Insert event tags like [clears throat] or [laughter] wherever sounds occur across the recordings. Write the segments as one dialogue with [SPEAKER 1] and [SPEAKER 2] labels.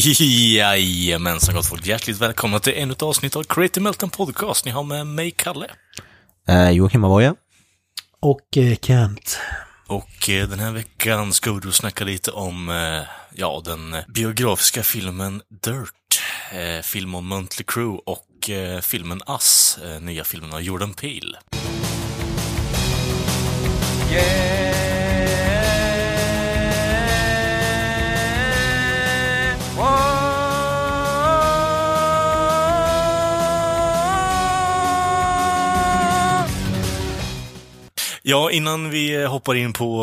[SPEAKER 1] Jajamensan gott folk, hjärtligt välkomna till ännu ett avsnitt av Creative Melton Podcast. Ni har med mig, Kalle.
[SPEAKER 2] Eh, Joakim Avoya.
[SPEAKER 3] Och eh, Kent.
[SPEAKER 1] Och eh, den här veckan ska vi då snacka lite om, eh, ja, den biografiska filmen Dirt. Eh, film om Monthly Crew och eh, filmen Us, eh, nya filmen av Jordan Peele. Ja, innan vi hoppar in på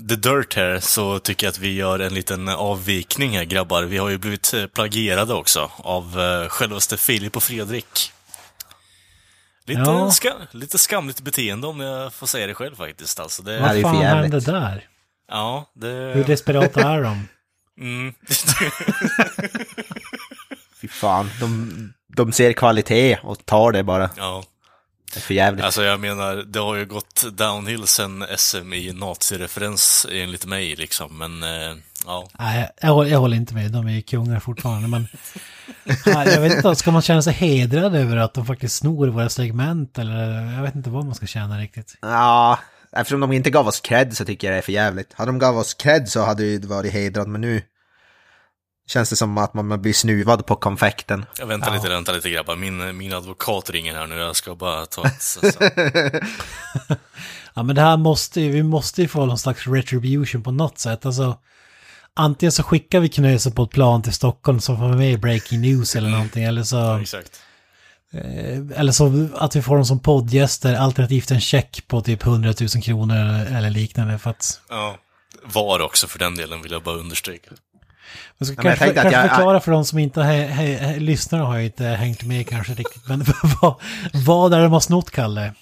[SPEAKER 1] eh, The Dirt här så tycker jag att vi gör en liten avvikning här grabbar. Vi har ju blivit eh, plagierade också av eh, självaste Filip och Fredrik. Lite,
[SPEAKER 3] Ja.
[SPEAKER 1] ska, lite skamligt beteende om jag får säga det själv faktiskt. Alltså det,
[SPEAKER 3] Vad fan hände där?
[SPEAKER 1] Ja, det...
[SPEAKER 3] Hur desperata är de? [laughs]
[SPEAKER 1] Mm. [laughs]
[SPEAKER 2] Fy fan, de, de ser kvalitet och tar det bara.
[SPEAKER 1] ja.
[SPEAKER 2] För jävligt.
[SPEAKER 1] Alltså jag menar, det har ju gått downhill sen SM i nazireferens enligt mig liksom, men eh, ja.
[SPEAKER 3] Nej, jag, håller- jag håller inte med. De är ju kungar fortfarande. Men nej, jag vet inte, ska man känna sig hedrad över att de faktiskt snor våra segment? Eller jag vet inte vad man ska känna riktigt.
[SPEAKER 2] Ja, eftersom de inte gav oss cred så tycker jag det är för jävligt. Hade de gav oss cred så hade det varit hedrad, men nu känns det som att man blir snuvad på konfekten.
[SPEAKER 1] Jag väntar
[SPEAKER 3] Ja.
[SPEAKER 1] lite, vänta lite grabbar. Min, min advokat ringer här nu, jag ska bara ta ett... Så, så. [laughs]
[SPEAKER 3] Ja, men det här måste ju, vi måste ju få någon slags retribution på något sätt. Alltså, antingen så skickar vi Knöse på ett plan till Stockholm som får med i Breaking News eller någonting. Eller så...
[SPEAKER 1] Ja, exakt.
[SPEAKER 3] Eh, Eller så att vi får dem som poddgäster, alternativt en check på typ 100 000 kronor eller, eller liknande. För att...
[SPEAKER 1] Ja. Var också för den delen vill jag bara understryka.
[SPEAKER 3] Jag ska
[SPEAKER 2] jag
[SPEAKER 3] kanske,
[SPEAKER 2] att
[SPEAKER 3] kanske
[SPEAKER 2] jag-
[SPEAKER 3] förklara för de som inte har, he, he, lyssnar har inte hängt med kanske riktigt. Men [laughs] vad, vad är det de har snott, Kalle?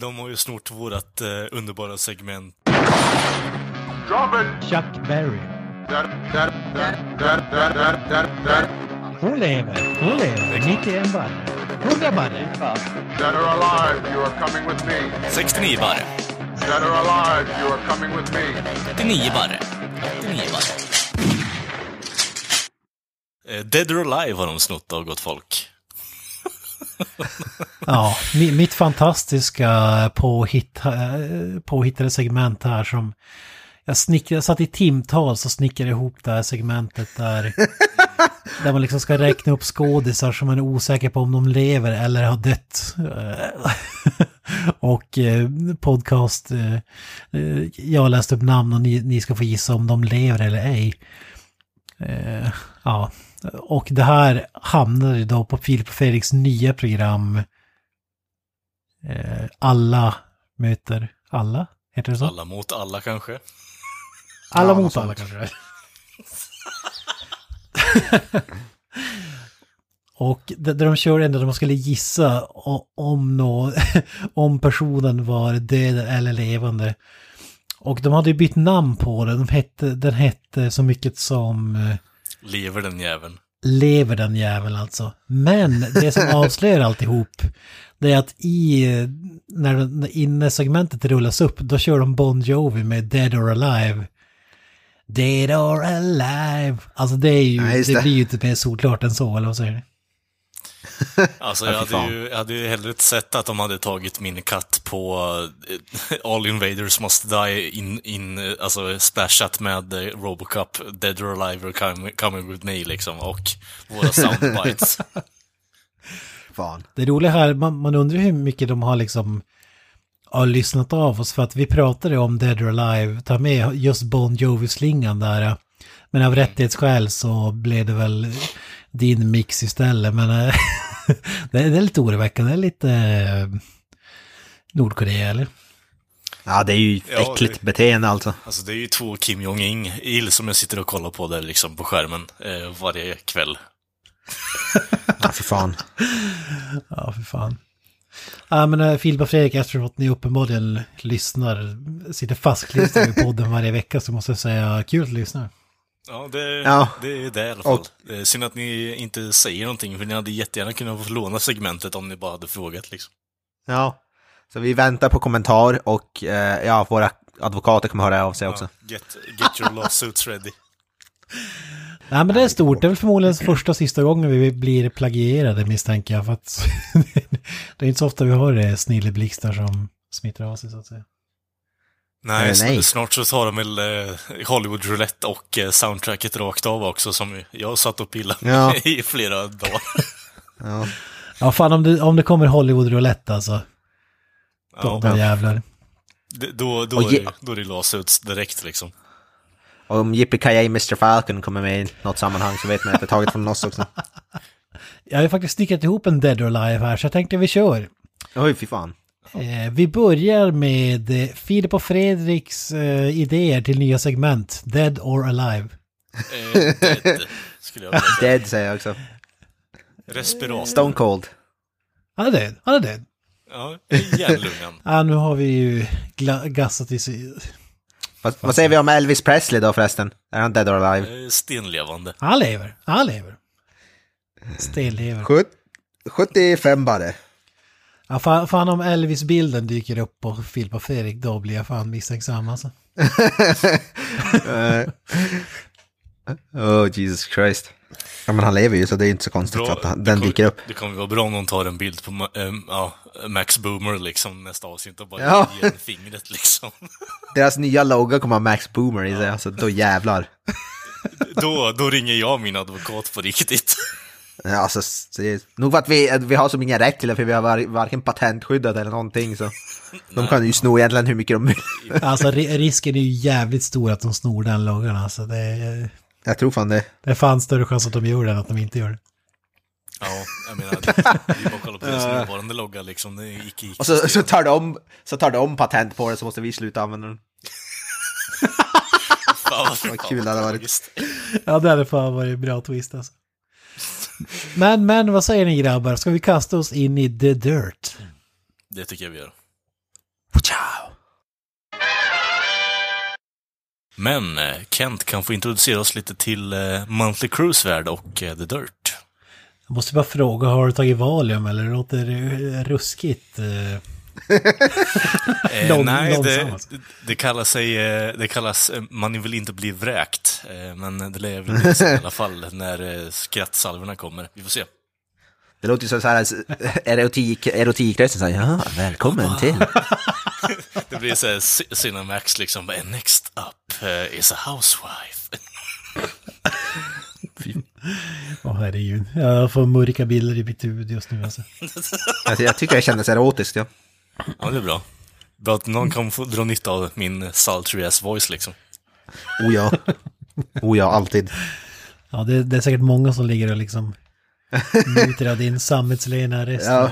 [SPEAKER 1] De har ju snort vårat eh, underbara segment.
[SPEAKER 4] Drop it!
[SPEAKER 3] Chuck Berry.
[SPEAKER 4] That, that, that, that, that, that, that,
[SPEAKER 3] Hon lever, hon lever. 91 barre. 100 barre.
[SPEAKER 4] that are alive, you are coming with me.
[SPEAKER 1] 69 barre.
[SPEAKER 4] That are alive, you are coming with me.
[SPEAKER 1] 89 barre. 89 barre. Eh, Dead or Alive har de snott av gott folk. [laughs]
[SPEAKER 3] Ja, mi- mitt fantastiska påhitt, eh, påhittade segment här som... Jag, snick, jag satt i timtal så snickade jag ihop det här segmentet där... [laughs] där man liksom ska räkna upp skådisar som man är osäker på om de lever eller har dött. Eh, [laughs] och podcast... Jag har läst upp namn och ni, ni ska få gissa om de lever eller ej. Ja, och det här hamnade då på Filip och Fredriks nya program eh, Alla möter alla, heter det så?
[SPEAKER 1] Alla mot alla kanske.
[SPEAKER 3] Alla
[SPEAKER 2] Ja,
[SPEAKER 3] mot alla kanske. [laughs] Och där där de kör ändå där man skulle gissa om, nå, [laughs] om personen var död eller levande. Och de hade ju bytt namn på den. De hette, den hette så mycket som eh,
[SPEAKER 1] Lever den jäveln.
[SPEAKER 3] Lever den jäveln alltså. Men det som [laughs] avslöjar alltihop, det är att i, när, när inne-segmentet rullas upp, då kör de Bon Jovi med Dead or Alive. Dead or Alive. Alltså det är ju,
[SPEAKER 2] Ja,
[SPEAKER 3] det
[SPEAKER 2] det.
[SPEAKER 3] blir ju inte mer solklart än så, eller vad säger du? [laughs]
[SPEAKER 1] Alltså
[SPEAKER 2] Ja,
[SPEAKER 1] jag hade, ju, jag hade ju hellre sett att de hade tagit min katt på eh, [laughs] All Invaders Must Die in, in eh, alltså splashat med eh, Robocop, Dead or Alive or coming, coming with me liksom och våra [laughs] soundbites.
[SPEAKER 2] Fan.
[SPEAKER 3] Det roliga här, man, man undrar hur mycket de har liksom har lyssnat av oss för att vi pratade om Dead or Alive, ta med just Bon Jovi-slingan där. Men av rättighetsskäl så blev det väl din mix istället. Men eh, [laughs] det, är, det är lite oroväckande, det är lite eh, Nordkorea eller?
[SPEAKER 2] Ja, det är ju
[SPEAKER 1] Ja,
[SPEAKER 2] äckligt
[SPEAKER 1] det-
[SPEAKER 2] beteende alltså.
[SPEAKER 1] Alltså det är ju två Kim Jong-Il som jag sitter och kollar på där liksom på skärmen eh, varje kväll. [laughs]
[SPEAKER 2] Ja, för fan.
[SPEAKER 3] Ja, för fan. Ja, men äh, Filip och Fredrik, eftersom att ni uppenbarligen lyssnar, sitter fastklistrade i podden varje vecka så måste jag säga kul att lyssna.
[SPEAKER 1] Ja, det,
[SPEAKER 2] Ja.
[SPEAKER 1] det är det i alla fall.
[SPEAKER 2] Och-
[SPEAKER 1] synd att ni inte säger någonting, för ni hade jättegärna kunnat få låna segmentet om ni bara hade frågat liksom.
[SPEAKER 2] Ja. Så vi väntar på kommentar och eh, ja, våra advokater kommer höra av sig också.
[SPEAKER 1] Ja, get, get your lawsuits ready. [laughs]
[SPEAKER 3] Nej, men det är stort. Det är väl förmodligen första och sista gången vi blir plagierade misstänker jag. För att [laughs] det är inte så ofta vi har det snilleblixtar som smittar av sig så att säga.
[SPEAKER 1] Nej,
[SPEAKER 2] Eh, nej.
[SPEAKER 1] snart så tar de väl eh, Hollywood Roulette och eh, soundtracket rakt av också, som jag satt och pillade
[SPEAKER 2] Ja.
[SPEAKER 1] med [laughs] i flera dagar.
[SPEAKER 2] Ja.
[SPEAKER 3] Ja, fan om det, om det kommer Hollywood Roulette alltså. Då,
[SPEAKER 1] Ja,
[SPEAKER 3] då jävlar.
[SPEAKER 1] det- då, då, är då är det lawsuits direkt liksom.
[SPEAKER 2] Och om Yippee Kaye Mr. Falcon kommer med i något sammanhang så vet man att det är taget från oss också. [laughs]
[SPEAKER 3] Jag har ju faktiskt stickat ihop en Dead or Alive här så jag tänkte vi kör.
[SPEAKER 2] Oj, fy fan.
[SPEAKER 3] Eh, vi börjar med eh, Filip och Fredriks eh, idéer till nya segment. Dead or Alive.
[SPEAKER 1] Eh, dead, skulle jag vilja säga.
[SPEAKER 2] Dead säger jag också.
[SPEAKER 1] Respirator.
[SPEAKER 2] Stone Cold.
[SPEAKER 3] Han är död. Han är död.
[SPEAKER 1] Ja.
[SPEAKER 3] Ja, nu har vi ju gassat i sig.
[SPEAKER 2] Vad, vad säger vi om Elvis Presley då förresten? Är han dead or alive?
[SPEAKER 1] Stenlevande.
[SPEAKER 3] Han lever. Han lever. Stenlever.
[SPEAKER 2] Sjut- 75 bara.
[SPEAKER 3] Ja, fan, fan om Elvis-bilden dyker upp på Filip och Fredrik, då blir jag fan misstänksam alltså. [laughs]
[SPEAKER 2] Eh, oh, Jesus Christ. Ja, men han lever ju så det är inte så konstigt
[SPEAKER 1] Bra,
[SPEAKER 2] att han, den
[SPEAKER 1] kommer-
[SPEAKER 2] dyker upp.
[SPEAKER 1] Det kommer vara bra om någon tar en bild på ehm, ja, Max Boomer liksom nästa avsnitt och bara
[SPEAKER 2] Ja.
[SPEAKER 1] ger en fingret liksom. [laughs]
[SPEAKER 2] Deras nya logo kommer ha Max Boomer i sig, alltså då jävlar.
[SPEAKER 1] Då, då ringer jag min advokat på riktigt.
[SPEAKER 2] Ja, Alltså, det är, nog för att vi, vi har som ingen rätt till det, för vi har var, varken patentskyddat eller någonting så. De kan ju sno egentligen hur mycket de vill. [laughs]
[SPEAKER 3] Alltså ri- risken är ju jävligt stor att de snor den loggan alltså. Det är,
[SPEAKER 2] Jag tror fan det.
[SPEAKER 3] det är fan större chans att de gör det än att de inte gör det.
[SPEAKER 1] Ja, jag menar, det det är bara att kolla på deras nuvarande logga liksom. Det
[SPEAKER 2] Och så, så, tar de, så tar de patent på det så måste vi sluta använda den. [laughs]
[SPEAKER 1] Fan, vad,
[SPEAKER 2] Vad kul det hade varit.
[SPEAKER 3] Ja, det hade fan varit en bra twist alltså. [laughs] Men, men vad säger ni grabbar? Ska vi kasta oss in i the dirt?
[SPEAKER 1] Det tycker jag vi gör.
[SPEAKER 2] Ciao!
[SPEAKER 1] Men eh, Kent kan få introducera oss lite till eh, Monthly Cruise-värld och eh, The Dirt.
[SPEAKER 3] Jag måste bara fråga, har du tagit Valium eller låter det ruskigt? [laughs] eh?
[SPEAKER 1] Eh,
[SPEAKER 3] Lång-
[SPEAKER 1] nej, det, det, kallas sig, eh, det kallas, eh, man vill inte bli vräkt. eh, Men det lär väl bli så i alla fall [laughs] när eh, skrattsalvorna kommer. Vi får se.
[SPEAKER 2] Det låter ju så här erotik, erotikrösten säger ja, välkommen till. [laughs]
[SPEAKER 1] Det blir så här Cinemax liksom, next up eh, is a housewife.
[SPEAKER 3] Åh herregud, jag får mörka bilder i mitt huvud just nu alltså.
[SPEAKER 2] Alltså, jag tycker det kändes erotiskt, ja.
[SPEAKER 1] Ja, det är bra. Bra att någon kan få dra nytta av min sultry ass voice liksom.
[SPEAKER 2] Oh ja. Oh ja, alltid.
[SPEAKER 3] Ja, det, det är säkert många som ligger och liksom njuter av din sammetslena röst.
[SPEAKER 2] Ja.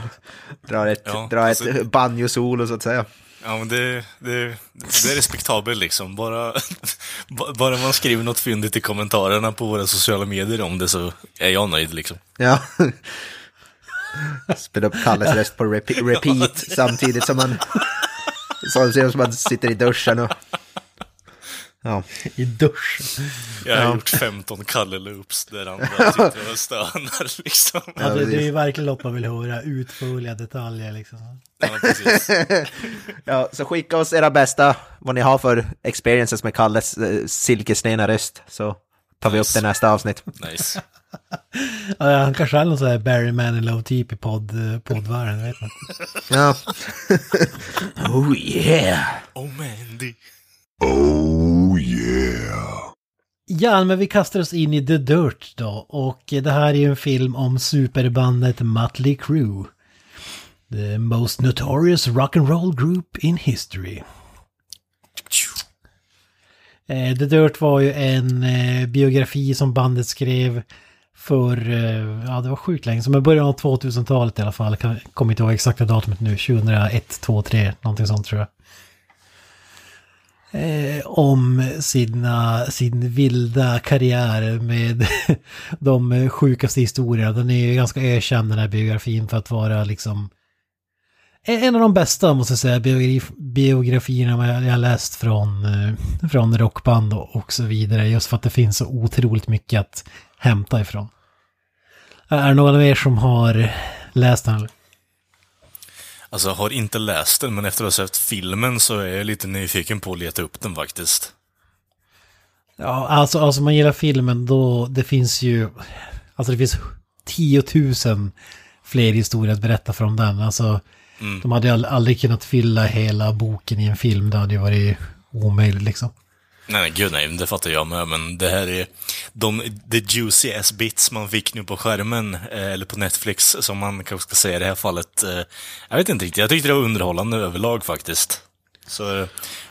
[SPEAKER 2] Drar ett,
[SPEAKER 1] Ja,
[SPEAKER 2] drar
[SPEAKER 1] alltså-
[SPEAKER 2] ett banjo-solo så att säga.
[SPEAKER 1] Ja, men det, det, det är respektabelt liksom. Bara, ba- bara man skriver något fyndigt i kommentarerna på våra sociala medier om det så är jag nöjd liksom.
[SPEAKER 2] Ja. Spela upp Kalles röst på repeat, [laughs] repeat samtidigt som man... Så det ser ut som man sitter i duschen och... Ja.
[SPEAKER 3] I duschen.
[SPEAKER 1] Jag har
[SPEAKER 2] Ja.
[SPEAKER 1] gjort 15 Kalle-loops där andra sitter och stönar liksom.
[SPEAKER 3] Ja, det, det är ju verkligen något man vill höra, utförliga detaljer liksom.
[SPEAKER 1] Ja, precis. [laughs]
[SPEAKER 2] ja, så skicka oss era bästa, vad ni har för experiences med Kalles eh, silkesnena röst. Så tar vi upp det nästa avsnitt.
[SPEAKER 1] Nice.
[SPEAKER 3] Ja, han kanske är någon sån här Barry Manilow typ i podd, eh, poddvärlden, vet man.
[SPEAKER 2] Ja. [laughs] oh yeah!
[SPEAKER 1] Oh Mandy.
[SPEAKER 3] Ja, men vi kastar oss in i The Dirt då. Och det här är ju en film om superbandet Mötley Crüe. The most notorious rock and roll group in history. Eh, The Dirt var ju en eh, biografi som bandet skrev för, eh, ja det var sjukt länge, som i början av 2000-talet i alla fall. Jag kommer inte ihåg exakta datumet nu, 2001, 2003, någonting sånt tror jag. eh, om sina, sin vilda karriär med [laughs] de sjukaste historierna. Den är ju ganska ökänd den här biografin för att vara liksom e-, en av de bästa måste jag säga biograf, biografierna jag läst från, eh, från rockband och så vidare. Just för att det finns så otroligt mycket att hämta ifrån. Är det någon av er som har läst den?
[SPEAKER 1] Alltså, jag har inte läst den, men efter att ha sett filmen så är jag lite nyfiken på att leta upp den faktiskt.
[SPEAKER 3] Ja, alltså, alltså man gillar filmen då, det finns ju, alltså det finns tiotusen fler historier att berätta från den. Alltså, mm. de hade aldrig kunnat fylla hela boken i en film, det hade ju varit omöjligt liksom.
[SPEAKER 1] Nej, nej, gud nej, det fattar jag med, men det här är de the juicy ass bits man fick nu på skärmen, eh, eller på Netflix, som man kanske ska säga i det här fallet. Eh, jag vet inte riktigt, jag tyckte det var underhållande överlag faktiskt. Så eh,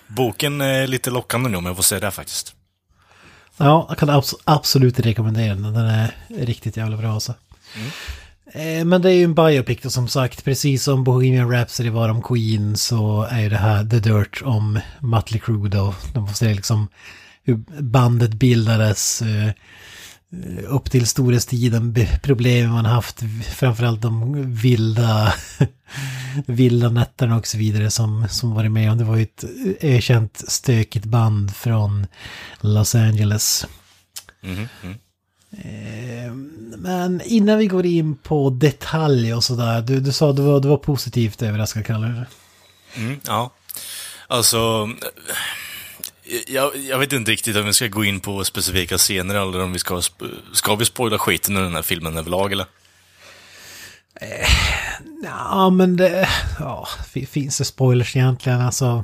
[SPEAKER 1] boken är lite lockande nu om jag får säga det faktiskt.
[SPEAKER 3] Ja, jag kan abs absolut rekommendera den, den är riktigt jävla bra alltså. Mm. Eh, men det är ju en biopic då, som sagt, precis som Bohemian Rhapsody var om Queen så är ju det här The Dirt om Mötley Crüe då. De får se liksom hur bandet bildades eh, upp till storhetstiden, problemen man haft, framförallt de vilda, [laughs] vilda nätterna och så vidare som, som varit med om. Det var ju ett erkänt stökigt band från Los Angeles. Mm -hmm. Men innan vi går in på detalj och sådär, du, du sa att du var, du var positivt överraskad, Kalle.
[SPEAKER 1] Mm, ja, alltså... Jag, jag, vet inte riktigt om vi ska gå in på specifika scener eller om vi ska... Ska vi spoila skiten ur den här filmen överlag, eller?
[SPEAKER 3] Eh, ja, men det... Ja, finns det spoilers egentligen? Alltså...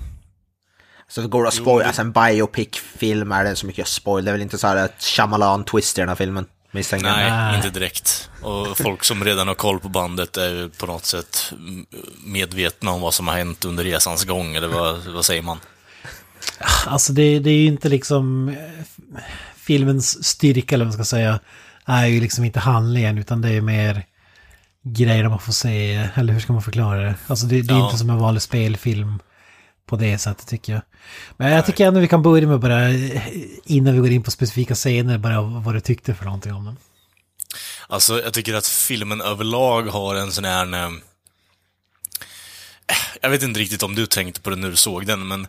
[SPEAKER 2] Så det går att spoila, alltså en biopic-film är det så mycket spoil. Det är väl inte så här ett Shyamalan-twist i den här filmen?
[SPEAKER 1] Misstänker Nej, Nej, inte direkt. Och folk som redan har koll på bandet är på något sätt medvetna om vad som har hänt under resans gång, eller vad, vad säger man?
[SPEAKER 3] Alltså det, det är ju inte liksom filmens styrka, eller vad man ska säga, är ju liksom inte handlingen, utan det är mer grejer man får se, eller hur ska man förklara det? Alltså det, det är ja. inte som en vanlig spelfilm på det sättet tycker jag. Men jag tycker ändå vi kan börja med bara, innan vi går in på specifika scener, bara vad du tyckte för någonting om den.
[SPEAKER 1] Alltså, jag tycker att filmen överlag har en sån här... Eh, jag vet inte riktigt om du tänkte på det när du såg den, men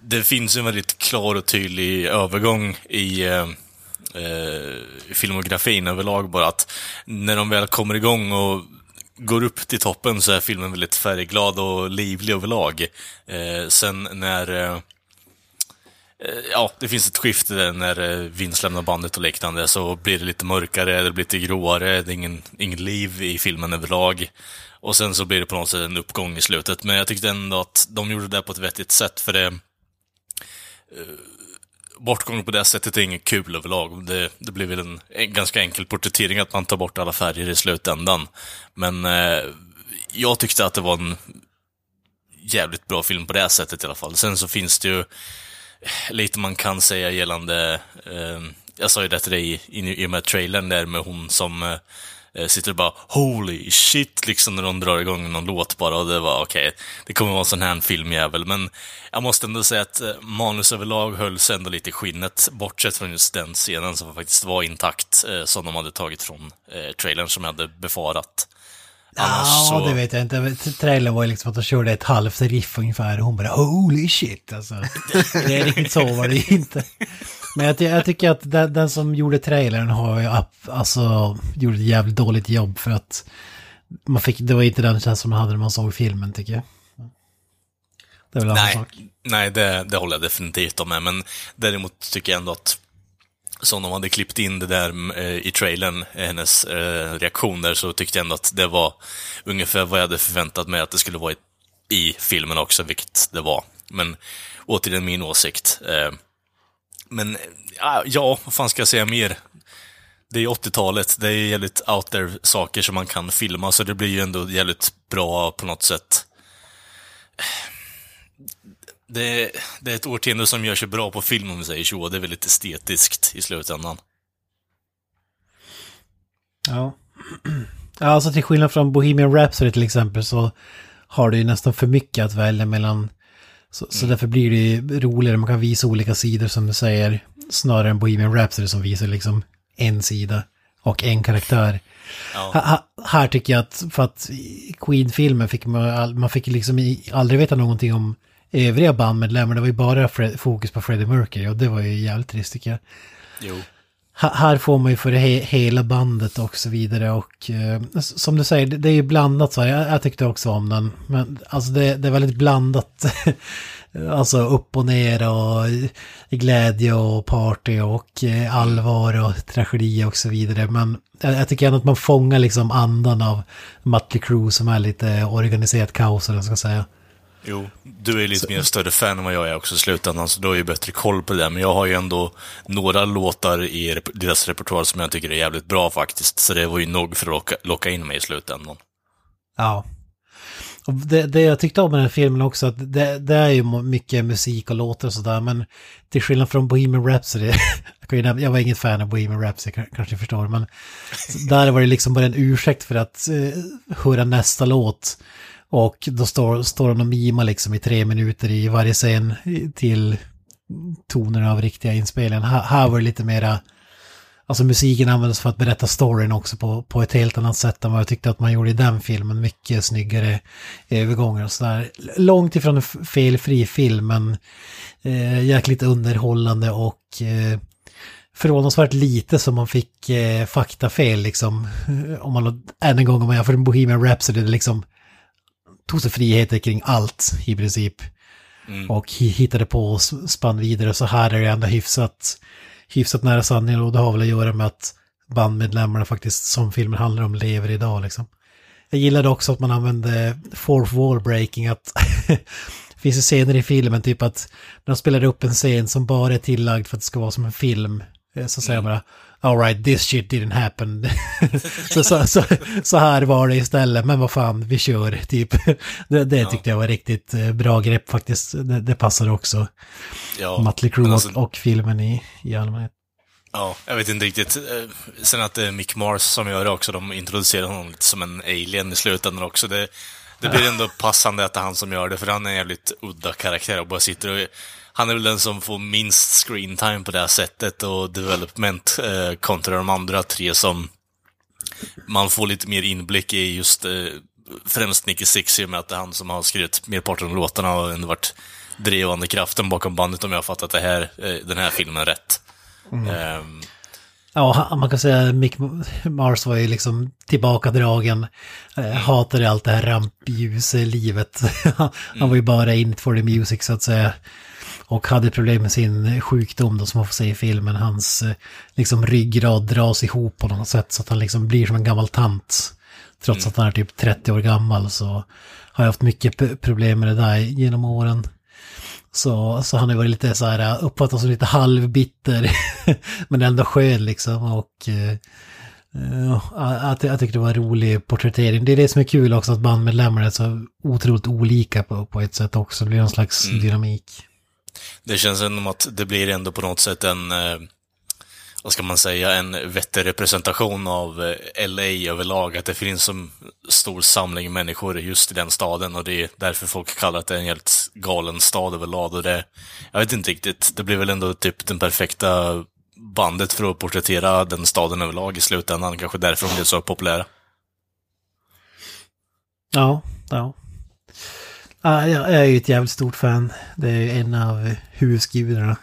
[SPEAKER 1] det finns en väldigt klar och tydlig övergång i eh, eh filmografin överlag bara att när de väl kommer igång och går upp till toppen så är filmen väldigt färgglad och livlig överlag. Eh, sen när... Eh, eh ja, det finns ett skifte där när eh, Vince lämnar bandet och liknande så blir det lite mörkare, det blir lite gråare, det är ingen, ingen liv i filmen överlag. Och sen så blir det på något sätt en uppgång i slutet. Men jag tyckte ändå att de gjorde det på ett vettigt sätt för det... Eh, Bortgång på det sättet är inget kul överlag. Det, det blir väl en, en, ganska enkel porträttering att man tar bort alla färger i slutändan. Men eh, jag tyckte att det var en jävligt bra film på det sättet i alla fall. Sen så finns det ju lite man kan säga gällande, eh, jag sa ju det till dig i, i och med trailern där med hon som Eh, sitter och bara holy shit liksom när de drar igång någon låt bara och det var okej, okay, det kommer vara en sån här filmjävel. Men jag måste ändå säga att eh, manus överlag hölls ändå lite i skinnet, bortsett från just den scenen som faktiskt var intakt, eh, som de hade tagit från eh, trailern som jag hade befarat.
[SPEAKER 3] Annars ja, så... det vet jag inte. Trailern var liksom att de körde ett halvt riff ungefär och hon bara holy shit alltså. [laughs] det är riktigt så var det inte. Men jag, jag, tycker att den, den, som gjorde trailern har ju alltså gjort ett jävligt dåligt jobb för att man fick, det var inte den känslan man hade när man såg filmen tycker jag.
[SPEAKER 1] Det är väl nej, sak. Nej, det, det håller jag definitivt med, men däremot tycker jag ändå att som de hade klippt in det där eh, i trailern, hennes eh, reaktioner, så tyckte jag ändå att det var ungefär vad jag hade förväntat mig att det skulle vara i filmen också, vilket det var. Men återigen min åsikt. Eh, men ja, vad fan ska jag säga mer? Det är 80-talet, det är jävligt out there saker som man kan filma, så det blir ju ändå jävligt bra på något sätt. Det, det är ett årtionde som gör sig bra på film om vi säger så, det är väldigt estetiskt i slutändan.
[SPEAKER 3] Ja. Alltså till skillnad från Bohemian Rhapsody till exempel så har du ju nästan för mycket att välja mellan så, så därför blir det ju roligare, man kan visa olika sidor som du säger, snarare än Bohemian Rhapsody som visar liksom en sida och en karaktär.
[SPEAKER 1] Ja.
[SPEAKER 3] Ha, här tycker jag att, för att Queen-filmen fick man, man fick liksom aldrig veta någonting om övriga bandmedlemmar, det var ju bara fokus på Freddie Mercury och det var ju jävligt trist tycker jag.
[SPEAKER 1] Jo.
[SPEAKER 3] Här får man ju för he hela bandet och så vidare och eh, som du säger, det, det är ju blandat så här. Jag, jag tyckte också om den. Men alltså det, det är väldigt blandat. [laughs] alltså upp och ner och glädje och party och eh, allvar och tragedi och så vidare. Men jag, jag tycker ändå att man fångar liksom andan av Mötley Crüe som är lite organiserat kaos eller vad jag ska säga.
[SPEAKER 1] Jo, du är lite mer större fan än vad jag är också i slutändan, så du har ju bättre koll på det. Men jag har ju ändå några låtar i deras repertoar som jag tycker är jävligt bra faktiskt. Så det var ju nog för att locka, locka in mig i slutändan.
[SPEAKER 3] Ja. Och det, det jag tyckte om med den här filmen också, att det, det är ju mycket musik och låtar och sådär, men till skillnad från Bohemian Rhapsody, [laughs] jag, var inget fan av Bohemian Rhapsody, kanske ni förstår, men [laughs] där var det liksom bara en ursäkt för att eh, höra nästa låt. Och då står, står han och mimar liksom i tre minuter i varje scen till tonerna av riktiga inspelningar. Här, här var det lite mera Alltså musiken användes för att berätta storyn också på, på ett helt annat sätt än vad jag tyckte att man gjorde i den filmen. Mycket snyggare övergångar och sådär. Långt ifrån en felfri film men eh, jäkligt underhållande och eh, förvånansvärt lite som man fick eh, faktafel liksom. [laughs] Om man, än en gång om man jämför med Bohemian Rhapsody, det liksom tog sig friheter kring allt i princip. Och hi- hittade på och spann vidare. Så här är det ändå hyfsat, hyfsat nära sanningen och det har väl att göra med att bandmedlemmarna faktiskt, som filmen handlar om, lever idag liksom. Jag gillade också att man använde fourth wall breaking, att [laughs] det finns ju scener i filmen, typ att när de spelar upp en scen som bara är tillagd för att det ska vara som en film, eh, så säger man bara All right, this shit didn't happen. [laughs] så, så, så, så här var det istället, men vad fan, vi kör, typ. Det, det tyckte jag var riktigt eh, bra grepp faktiskt. Det, det passade också
[SPEAKER 1] Ja,
[SPEAKER 3] Mötley Crüe
[SPEAKER 1] alltså-
[SPEAKER 3] och, och filmen i, i allmänhet.
[SPEAKER 1] Ja, jag vet inte riktigt. Eh, Sen att det är Mick Mars som gör det också, de introducerar honom lite som en alien i slutändan också. Det, det blir ändå passande att det är han som gör det, för han är en jävligt udda karaktär och bara sitter och... Han är väl den som får minst screen time på det här sättet och development eh, kontra de andra tre som man får lite mer inblick i just eh, främst Nicky Six i och med att det är han som har skrivit merparten av låtarna och ändå varit drivande kraften bakom bandet om jag har fattat det här, eh, den här filmen rätt. Ehm,
[SPEAKER 3] Ja, han- man kan säga Mick Mars var ju liksom tillbakadragen. Eh, hatade allt det här rampljuslivet. [laughs] han var ju bara in for the music så att säga. Och hade problem med sin sjukdom då som man får se i filmen. Hans eh, liksom ryggrad dras ihop på något sätt så att han liksom blir som en gammal tant. Trots att han är typ 30 år gammal så har jag haft mycket problem med det där genom åren. Så, så han har varit lite så här, uppfattas som lite halvbitter, [laughs] men ändå skön liksom. Och eh, eh, jag, jag tyckte det var en rolig porträttering. Det är det som är kul också, att bandmedlemmarna är så otroligt olika på, på ett sätt också. Det blir någon slags dynamik.
[SPEAKER 1] Det känns som att det blir ändå på något sätt en, eh, vad ska man säga, en vettig representation av eh, LA överlag. Att det finns en stor samling människor just i den staden och det är därför folk kallar det en helt galen stad överlag. Och det, jag vet inte riktigt, det blir väl ändå typ den perfekta bandet för att porträttera den staden överlag i slutändan. Kanske därför de blev så populära.
[SPEAKER 3] Ja, ja. Ja, jag är ju ett jävligt stort fan. Det är en av husgudarna.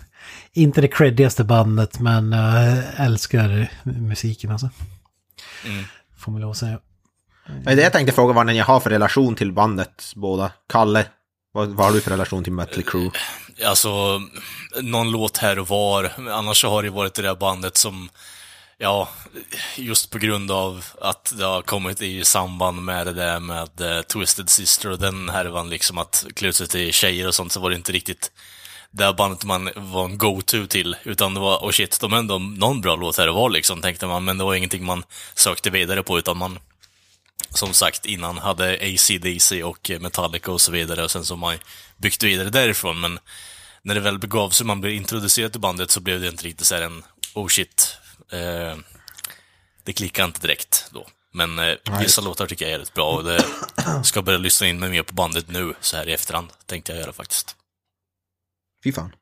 [SPEAKER 3] Inte det creddigaste bandet, men jag älskar musiken alltså.
[SPEAKER 1] Mm.
[SPEAKER 3] Får man lov att säga.
[SPEAKER 2] Ja, Det jag tänkte fråga var när jag har för relation till bandet båda. Kalle, vad, vad har du för relation till Mötley Crüe?
[SPEAKER 1] Alltså, någon låt här och var. Annars så har det varit det där bandet som, ja, just på grund av att det har kommit i samband med det där med eh, Twisted Sister och den härvan liksom att klä ut sig till tjejer och sånt, så var det inte riktigt det bandet man var en go-to till, utan det var, oh shit, de har ändå någon bra låt här och var liksom, tänkte man, men det var ingenting man sökte vidare på, utan man som sagt innan hade AC/DC och Metallica och så vidare och sen så har man byggt vidare därifrån men när det väl begav sig man blev introducerad till bandet så blev det inte riktigt så här en oh shit. Eh, det klickade inte direkt då. Men eh, vissa låtar tycker jag är rätt bra och det [clears throat] ska börja lyssna in mig mer på bandet nu så här i efterhand tänkte jag göra faktiskt.
[SPEAKER 2] Fy fan.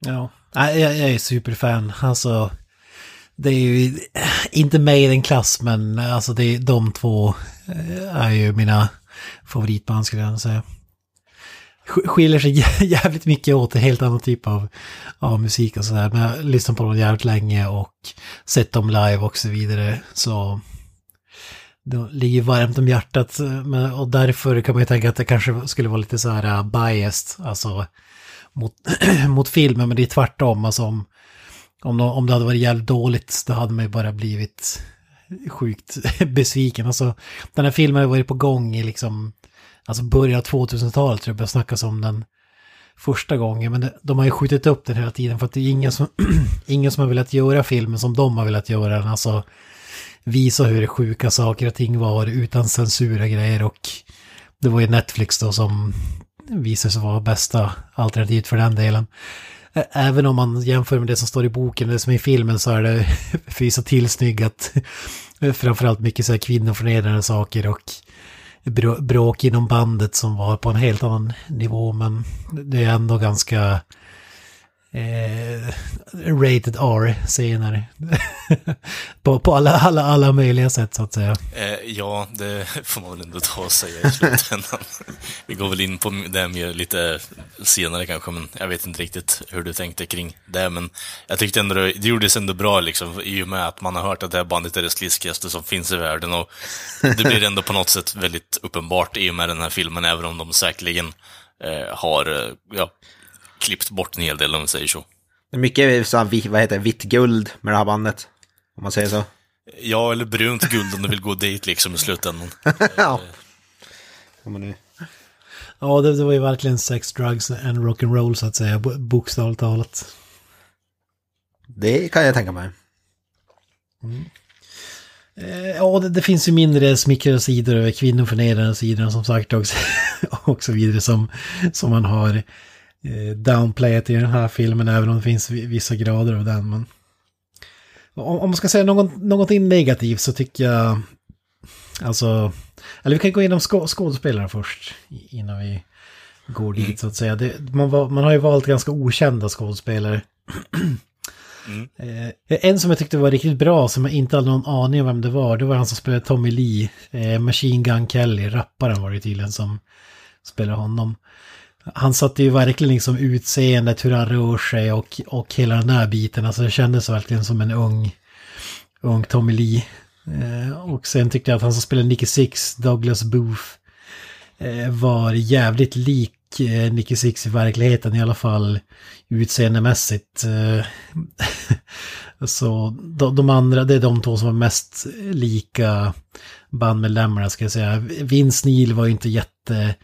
[SPEAKER 3] Ja, jag, jag är superfan. Alltså, det är ju inte Maiden-klass, men alltså det är, de två eh, är ju mina favoritband skulle jag säga. Skiljer sig [laughs] jävligt mycket åt en helt annan typ av, av musik och sådär. Men jag har lyssnat på dem jävligt länge och sett dem live och så vidare. Så det ligger varmt om hjärtat. Men, och därför kan man ju tänka att det kanske skulle vara lite så här uh, biased. Alltså mot, [clears throat] mot filmen, men det är tvärtom. Alltså om, om, de, om det hade varit jävligt dåligt, då hade man ju bara blivit sjukt [laughs] besviken. Alltså, den här filmen har ju varit på gång i liksom, alltså början av 2000-talet tror jag började snackas om den första gången. Men de har ju skjutit upp den hela tiden för att det är ingen som, [clears throat] ingen som har velat göra filmen som de har velat göra den. Alltså visa hur sjuka saker och ting var utan censur och grejer och det var ju Netflix då som visade sig vara bästa alternativet för den delen. Även om man jämför med det som står i boken, det som är i filmen, så är det [laughs] fysa tillsnyggat. [laughs] Framförallt mycket så här kvinnoförnedrande saker och bråk inom bandet som var på en helt annan nivå, men det är ändå ganska eh, rated R-scener. [laughs] på på alla, alla, alla möjliga sätt så att säga.
[SPEAKER 1] Eh, ja, det får man väl ändå ta och säga i slutändan. [laughs] Vi går väl in på det mer lite senare kanske, men jag vet inte riktigt hur du tänkte kring det. Men jag tyckte ändå det, gjordes ändå bra liksom, i och med att man har hört att det här bandet är det sliskigaste som finns i världen. Och det blir ändå på något sätt väldigt uppenbart i och med den här filmen, även om de säkerligen eh, har eh, ja, klippt bort en hel del, om vi säger så.
[SPEAKER 2] Det är mycket så här, vad heter det, vitt guld med det här bandet. Om man säger så.
[SPEAKER 1] Ja, eller brunt guld om du vill gå dit liksom i slutändan. [laughs]
[SPEAKER 2] ja. Ja,
[SPEAKER 3] det, det var ju verkligen sex, drugs and rock'n'roll så att säga, bo- bokstavligt talat.
[SPEAKER 2] Det kan jag tänka mig.
[SPEAKER 3] Eh, Ja, det, det finns ju mindre smickrande sidor och kvinnoförnedrande sidor som sagt också, [laughs] och så vidare som, som man har eh, downplayat i den här filmen, även om det finns vi- vissa grader av den. Men om, om man ska säga någon, någonting negativt så tycker jag, alltså, eller vi kan gå igenom skå, skådespelare först innan vi går dit så att säga. Det, man, man har ju valt ganska okända skådespelare. Eh, en som jag tyckte var riktigt bra, som jag inte hade någon aning om vem det var, det var han som spelade Tommy Lee. Eh, Machine Gun Kelly, rapparen var det tydligen som spelade honom. Han satte ju verkligen liksom utseendet, hur han rör sig och, och hela den här biten. Alltså det kändes verkligen som en ung, ung Tommy Lee. Eh, och sen tyckte jag att han som spelade Nicky Six, Douglas Booth, eh, var jävligt lik eh, Nicky Six i verkligheten i alla fall utseendemässigt. Eh, [laughs] så de, de andra, det är de två som var mest lika bandmedlemmarna ska jag säga. Vince Neil var ju inte jätte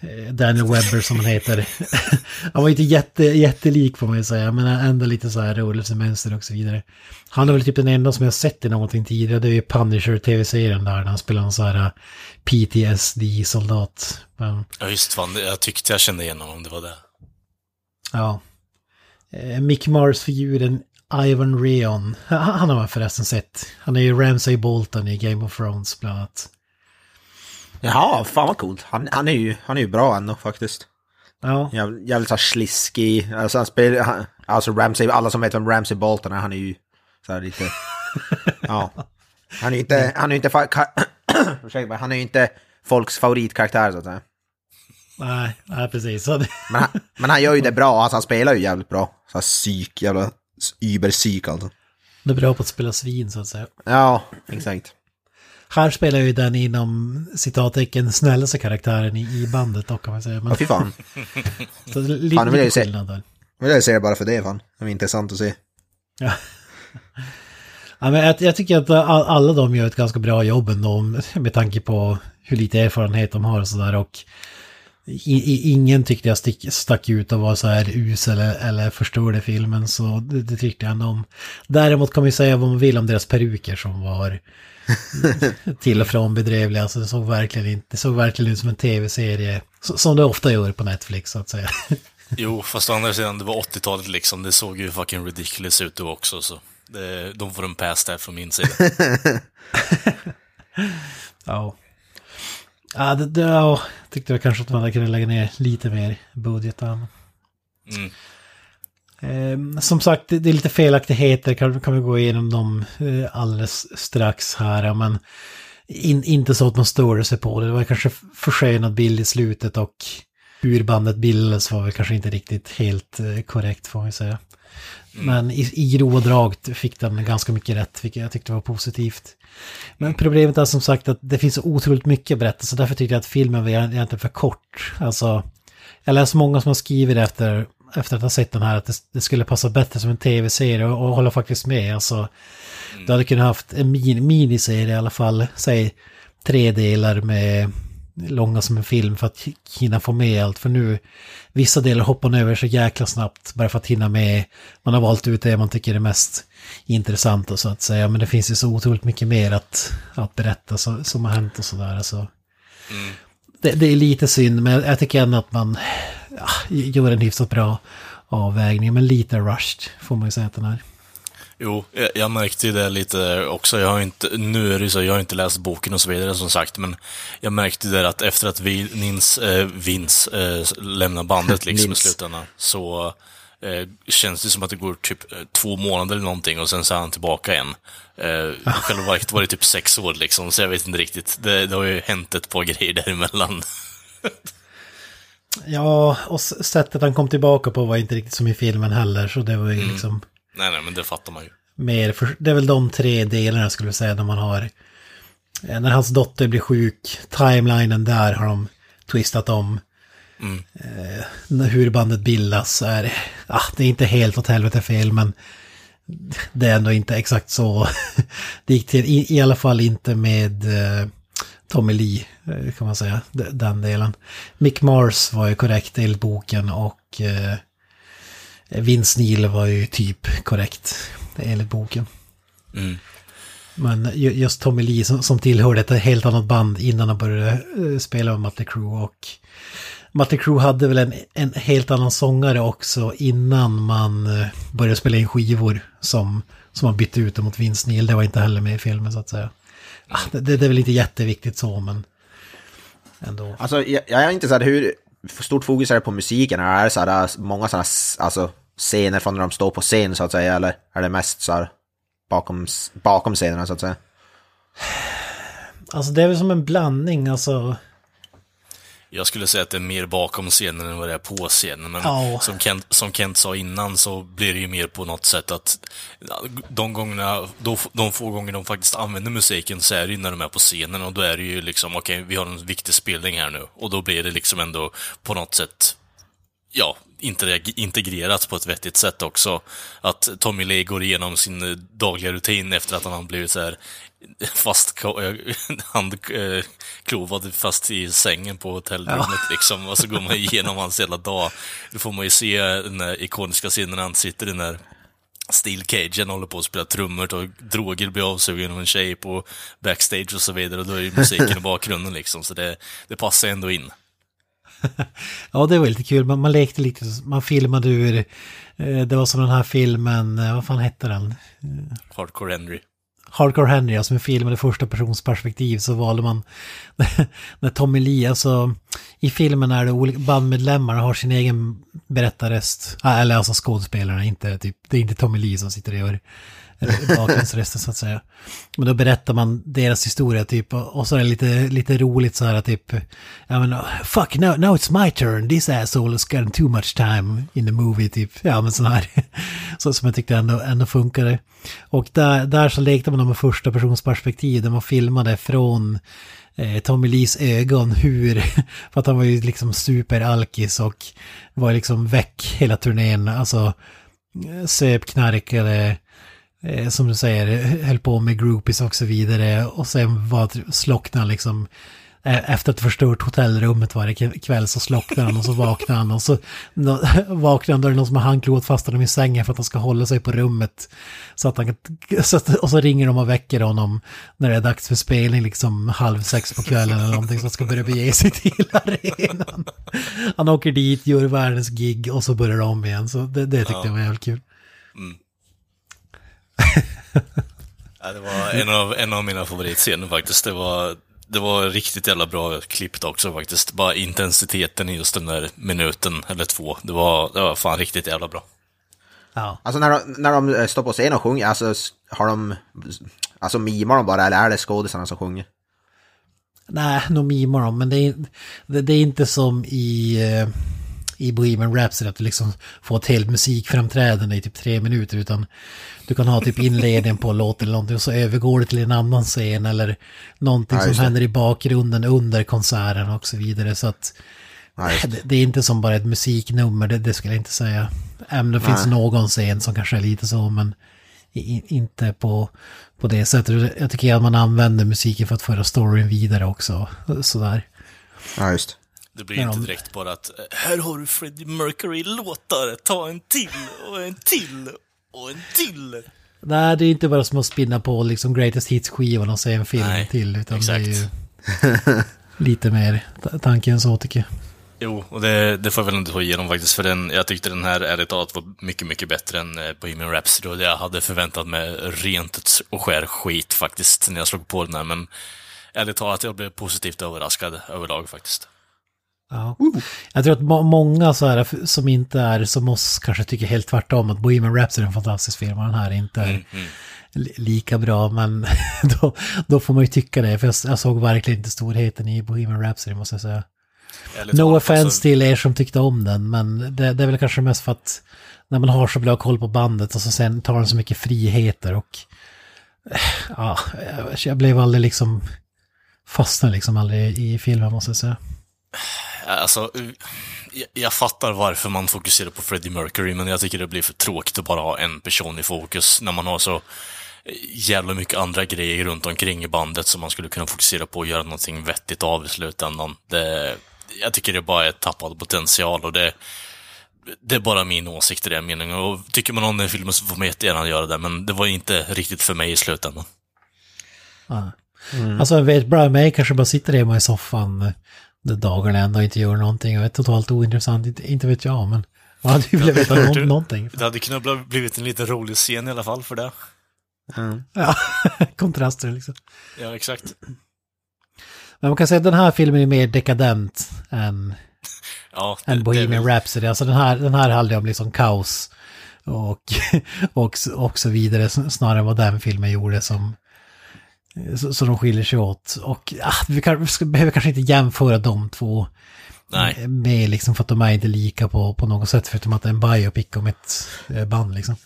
[SPEAKER 3] eh, Daniel Webber som han heter. [laughs] han var inte jätte, jättelik får man ju säga, men ändå lite så här rörelsemönster och så vidare. Han är väl typ den enda som jag sett i någonting tidigare, det är ju Punisher-tv-serien där, när han spelar en så här eh, PTSD-soldat.
[SPEAKER 1] Ja, just fan, jag tyckte jag kände igen honom, om det var det.
[SPEAKER 3] Ja. Eh, Mick Mars-figuren Ivan Reon. Han har man förresten sett. Han är ju Ramsay Bolton i Game of Thrones bland annat.
[SPEAKER 2] Jaha, fan vad coolt. Han, han, är ju, han är ju bra ändå faktiskt.
[SPEAKER 3] Ja,
[SPEAKER 2] Jävligt, jävligt så här sliskig. Alltså han spelar, han, alltså Ramsey, alla som vet vem Ramsey Bolton är, han är ju så här lite... [laughs] ja. Han är ju inte, han är inte, [clears throat] ursäkta han är ju inte folks favoritkaraktär så att säga.
[SPEAKER 3] nej, nej precis.
[SPEAKER 2] Men han, men han gör ju det [laughs] bra, alltså han spelar ju jävligt bra. Så här psyk, jävla überpsyk alltså.
[SPEAKER 3] det är bra på att spela svin så att säga.
[SPEAKER 2] Ja, exakt.
[SPEAKER 3] Här spelar ju den inom citattecken snällaste karaktären i, i bandet dock kan man säga. Men,
[SPEAKER 2] Ja, fy fan. [laughs]
[SPEAKER 3] så är lite,
[SPEAKER 2] Fan, vill jag ju
[SPEAKER 3] skillnad där.
[SPEAKER 2] Jag vill se det bara för det fan. Det var intressant att se.
[SPEAKER 3] Ja. Ja, men jag, jag tycker att all, alla de gör ett ganska bra jobb ändå [laughs] med tanke på hur lite erfarenhet de har och sådär. Och i, i, ingen tyckte jag stick, stack ut och var så här us eller, eller förstörde filmen. Så det, det tyckte jag ändå om. Däremot kan man ju säga vad man vill om deras peruker som var [laughs] till och från bedrövliga. Alltså det såg verkligen, inte, det såg verkligen ut som en tv-serie. Som det ofta gör på Netflix så att säga. [laughs]
[SPEAKER 1] Jo, fast å andra sidan, det var 80-talet liksom. Det såg ju fucking ridiculous ut då också, så. Det, de får en pass där från min sida. [laughs]
[SPEAKER 3] Ja. Ja, det, det, ja, tyckte jag kanske att man kunnat lägga ner lite mer budget.
[SPEAKER 1] Mm.
[SPEAKER 3] Eh, som sagt, det, är lite felaktigheter, kan, kan vi gå igenom dem eh, alldeles strax här. Men in, inte så att man störde sig på det. Det var kanske förskönad bild i slutet och hur bandet bildades var väl kanske inte riktigt helt eh, korrekt får man säga. Men i, i grova drag fick den ganska mycket rätt, vilket jag tyckte var positivt. Men problemet är som sagt att det finns otroligt mycket berättelser, därför tyckte jag att filmen var egentligen för kort. Alltså, jag läser många som har skrivit efter, efter att ha sett den här att det, det skulle passa bättre som en tv-serie och, och håller faktiskt med. Alltså, Du hade kunnat haft en min, miniserie i alla fall, säg tre delar med långa som en film för att hinna få med allt. För nu, vissa delar hoppar över så jäkla snabbt bara för att hinna med. Man har valt ut det man tycker är mest intressant och så att säga. Men det finns ju så otroligt mycket mer att, att berätta så, som har hänt och sådär. Så. Det, det är lite synd, men jag tycker ändå att man ja, gör en hyfsat bra avvägning. Men lite rushed får man ju säga att den är.
[SPEAKER 1] Jo, jag, jag märkte ju det lite också. Jag har inte, nu är det ju så, jag har inte läst boken och så vidare som sagt, men jag märkte det att efter att vi, Nins, äh, Vince äh, lämnar bandet liksom i slutändan, så eh, känns det som att det går typ eh, två månader eller någonting och sen så är han tillbaka igen. Eh, själva verket var det typ sex år liksom, så jag vet inte riktigt. Det, det har ju hänt ett par grejer däremellan. [laughs]
[SPEAKER 3] Ja, och sättet han kom tillbaka på var inte riktigt som i filmen heller, så det var ju liksom...
[SPEAKER 1] nej, nej, men det fattar man ju.
[SPEAKER 3] mer, för, det är väl de tre delarna skulle jag säga, när man har... eh, När hans dotter blir sjuk, timelinen där har de twistat om. Eh, när- hur bandet bildas är, ah, det är inte helt åt helvete fel, men det är ändå inte exakt så [laughs] det gick till. I, i alla fall inte med eh, Tommy Lee, eh, kan man säga, den delen. Mick Mars var ju korrekt enligt boken och eh, Vince Neil var ju typ korrekt enligt boken.
[SPEAKER 1] Mm.
[SPEAKER 3] Men ju- just Tommy Lee som, som tillhörde ett helt annat band innan han började eh, spela med Mötley Crüe och Mötley Crüe hade väl en, en helt annan sångare också innan man eh, började spela in skivor som, som man bytte ut mot Vince Neil. Det var inte heller med i filmen så att säga. Ah, det, det är väl inte jätteviktigt så men ändå.
[SPEAKER 2] Alltså, jag, jag är inte så här hur stort fokus är det på musiken? Är det så här, många sådana alltså, scener från när de står på scen så att säga? Eller är det mest så här bakom, bakom scenerna så att säga?
[SPEAKER 3] Alltså det är väl som en blandning alltså.
[SPEAKER 1] Jag skulle säga att det är mer bakom scenen än vad det är på scenen. Men
[SPEAKER 3] Ja.
[SPEAKER 1] som, Kent, som Kent sa innan så blir det ju mer på något sätt att de gångerna, de, de få gånger de faktiskt använder musiken så är det ju när de är på scenen och då är det ju liksom, okej, vi har en viktig spelning här nu. Och då blir det liksom ändå på något sätt, ja, inte integrerat på ett vettigt sätt också. Att Tommy Lee går igenom sin eh, dagliga rutin efter att han har blivit så här [laughs] fast [laughs] handklovad fast i sängen på hotellrummet liksom. Och så går man [laughs] igenom hans hela dag. Då får man ju se den här ikoniska scenen när han sitter i den där Steel Cagen håller på att spela trummor och droger blir avsugen av en tjej på backstage och så vidare. Och då är ju musiken i bakgrunden liksom. Så det, det passar ändå in.
[SPEAKER 3] Ja, det var lite kul. Man, man lekte lite, man filmade ur, eh, det var som den här filmen, eh, vad fan hette den?
[SPEAKER 1] Hardcore Henry.
[SPEAKER 3] Hardcore Henry, alltså en film med första persons perspektiv så valde man [laughs] när Tommy Lee, alltså i filmen är det olika bandmedlemmar har sin egen berättarröst. Ah, eller alltså skådespelarna, inte typ, det är inte Tommy Lee som sitter och gör bakgrundsrösten så att säga. Men då berättar man deras historia typ och så är det lite, lite roligt så här typ, ja men fuck now, now it's my turn, this asshole has gotten too much time in the movie typ. Ja men sån här, [laughs] så som jag tyckte ändå, ändå funkade. Och där, där så lekte man med första persons perspektiv där man filmade från eh, Tommy Lees ögon [laughs] hur, för att han var ju liksom superalkis och var liksom väck hela turnén, alltså eh, söp, knarkade, som du säger, höll på med groupies och så vidare och sen var slocknade liksom eh, efter att förstört hotellrummet varje kväll så slocknar han och så vaknar han och så [laughs] vaknar han då är det någon som har handklot fast honom i sängen för att han ska hålla sig på rummet. Så att han [laughs] så att, och så ringer de och väcker honom när det är dags för spelning liksom halv sex på kvällen eller någonting så han ska börja bege sig till [laughs] arenan. Han åker dit, gör världens gig och så börjar det om igen. Så det, det tyckte jag var jävligt kul.
[SPEAKER 1] Ja, det var en av, en av mina favoritscener faktiskt. Det var det var riktigt jävla bra klippt också faktiskt. Bara intensiteten i just den där minuten eller två. Det var, det var fan riktigt jävla bra.
[SPEAKER 3] Ja.
[SPEAKER 2] Alltså när de, när de eh, står på scen och sjunger, alltså har de... Alltså mimar de bara eller är det skådisarna som sjunger?
[SPEAKER 3] Nej, de mimar dem, men det är, det, det är inte som i, eh, i Bohemian Rhapsody att du liksom får ett helt musikframträdande i typ tre minuter, utan du kan ha typ inledningen på en låt eller någonting och så övergår det till en annan scen eller någonting
[SPEAKER 2] Ja,
[SPEAKER 3] som
[SPEAKER 2] det.
[SPEAKER 3] händer i bakgrunden under konserten och så vidare. Så att
[SPEAKER 2] just det.
[SPEAKER 3] det, är inte som bara ett musiknummer, det, det skulle jag inte säga. Även det finns
[SPEAKER 2] Nej.
[SPEAKER 3] någon scen som kanske är lite så, men i, inte på, på det sättet. Jag tycker att man använder musiken för att föra storyn vidare också. Sådär.
[SPEAKER 2] Ja, just.
[SPEAKER 1] Det blir inte direkt bara att eh, här har du Freddie Mercury-låtar, ta en till och en till och en till.
[SPEAKER 3] Nej, det är inte bara som att spinna på liksom Greatest Hits-skivan och se en film
[SPEAKER 1] Nej,
[SPEAKER 3] till. Utan det är ju
[SPEAKER 1] exakt.
[SPEAKER 3] lite mer ta- tanken så tycker jag.
[SPEAKER 1] Jo, och det, det får jag väl inte få igenom faktiskt, för den, jag tyckte den här ärligt talat var mycket, mycket bättre än eh, Bohemian Rhapsody och jag hade förväntat mig rent och skär skit faktiskt när jag slog på den här, men ärligt talat, jag blev positivt överraskad överlag faktiskt.
[SPEAKER 3] Ja. Jag tror att må- många så här, som inte är som oss kanske tycker helt tvärtom att Bohemian Rhapsody är en fantastisk film och den här inte är
[SPEAKER 1] Mm.
[SPEAKER 3] li- lika bra. Men [laughs] då, då får man ju tycka det. För jag, jag såg verkligen inte storheten i Bohemian Rhapsody måste jag säga. No offense
[SPEAKER 1] alltså,
[SPEAKER 3] till er som tyckte om den, men det, det är väl kanske mest för att när man har så bra koll på bandet och så sen tar den så mycket friheter och eh, ja, jag- jag blev aldrig liksom fastnade liksom aldrig i filmen måste jag säga.
[SPEAKER 1] Alltså, jag, jag fattar varför man fokuserar på Freddie Mercury, men jag tycker det blir för tråkigt att bara ha en person i fokus när man har så jävla mycket andra grejer runt omkring i bandet som man skulle kunna fokusera på och göra någonting vettigt av i slutändan. Det, jag tycker det bara är tappad potential och det, det är bara min åsikt i den meningen. Och tycker man om den filmen så får man jättegärna göra det, men det var inte riktigt för mig i slutändan.
[SPEAKER 3] Ja. Alltså jag vet, Brian May kanske bara sitter hemma i soffan de dagarna och inte gör någonting och är totalt ointressant, inte, inte vet jag men man hade ju velat veta nå-
[SPEAKER 1] det.
[SPEAKER 3] någonting.
[SPEAKER 1] Det hade kunnat bli- blivit en liten rolig scen i alla fall för det.
[SPEAKER 3] Ja, [laughs] kontraster liksom.
[SPEAKER 1] Ja, exakt.
[SPEAKER 3] Men man kan säga att den här filmen är mer dekadent än
[SPEAKER 1] Ja, det,
[SPEAKER 3] än
[SPEAKER 1] det
[SPEAKER 3] Bohemian
[SPEAKER 1] väl-
[SPEAKER 3] Rhapsody. Alltså den här, den här handlar om liksom kaos och, [laughs] och, och så vidare snarare än vad den filmen gjorde som så, så de skiljer sig åt. Och ah, vi, kan, vi ska, behöver kanske inte jämföra de två
[SPEAKER 1] Nej.
[SPEAKER 3] med liksom för att de är inte lika på, på något sätt förutom att det är en biopic om ett eh, band liksom.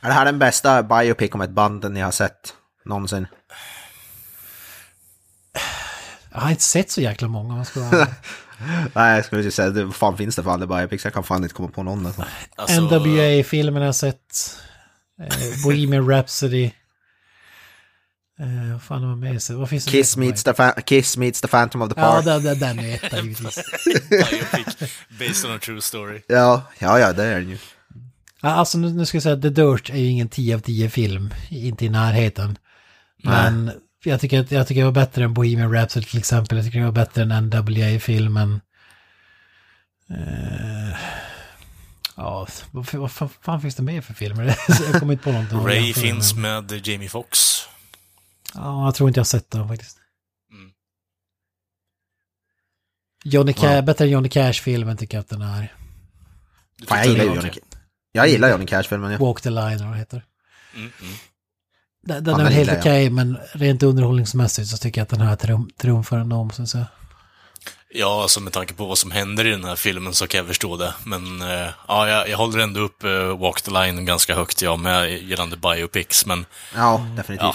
[SPEAKER 2] Är det här den bästa biopic om ett band ni har sett någonsin?
[SPEAKER 3] Jag har inte sett så jäkla många. om Man ska vara... [laughs]
[SPEAKER 2] Nej, jag skulle ju säga, det, vad fan finns det för andra biopics? Jag kan fan inte komma på någon. Alltså.
[SPEAKER 1] Alltså,
[SPEAKER 3] NWA-filmen har jag sett. Eh, Bohemian Rhapsody. Eh, vad fan har man med sig? Vad finns det
[SPEAKER 2] Kiss, meets the fa- Kiss meets the Phantom of the
[SPEAKER 3] Ja,
[SPEAKER 2] Park. Ja,
[SPEAKER 3] den, den, den är etta givetvis. [laughs]
[SPEAKER 1] biopic based on a true story.
[SPEAKER 2] ja, ja, det är den ju.
[SPEAKER 3] Ja, Alltså nu, nu ska jag säga att The Dirt är ju ingen 10 av 10 film, inte i närheten. Men jag tycker, att, jag tycker det var bättre än Bohemian Rhapsody till exempel. Jag tycker det var bättre än NWA-filmen. Eh, ja, vad, vad fan, fan finns det mer för filmer? [laughs] jag kommer inte på någonting.
[SPEAKER 1] Ray finns
[SPEAKER 3] med.
[SPEAKER 1] Jamie Foxx.
[SPEAKER 3] Ja, jag tror inte jag har sett den faktiskt.
[SPEAKER 1] Mm.
[SPEAKER 3] Johnny Ca-
[SPEAKER 2] Ja.
[SPEAKER 3] Bättre än Johnny Cash-filmen tycker jag att den är.
[SPEAKER 2] Fan, jag gillar Johnny
[SPEAKER 1] okej.
[SPEAKER 2] Jag gillar Johnny Cash-filmen. Ja.
[SPEAKER 3] Walk the line vad det heter.
[SPEAKER 1] Mm, mm.
[SPEAKER 3] Den, den
[SPEAKER 2] Ja,
[SPEAKER 3] är
[SPEAKER 2] den
[SPEAKER 3] väl helt okej, men rent underhållningsmässigt så tycker jag att den här trum, trumfar ändå om, så att säga.
[SPEAKER 1] Ja, alltså med tanke på vad som händer i den här filmen så kan jag förstå det. Men eh, ja, jag, jag håller ändå upp uh, Walk the Line ganska högt, jag med, gällande biopics. Men
[SPEAKER 2] Ja, definitivt.
[SPEAKER 1] ja,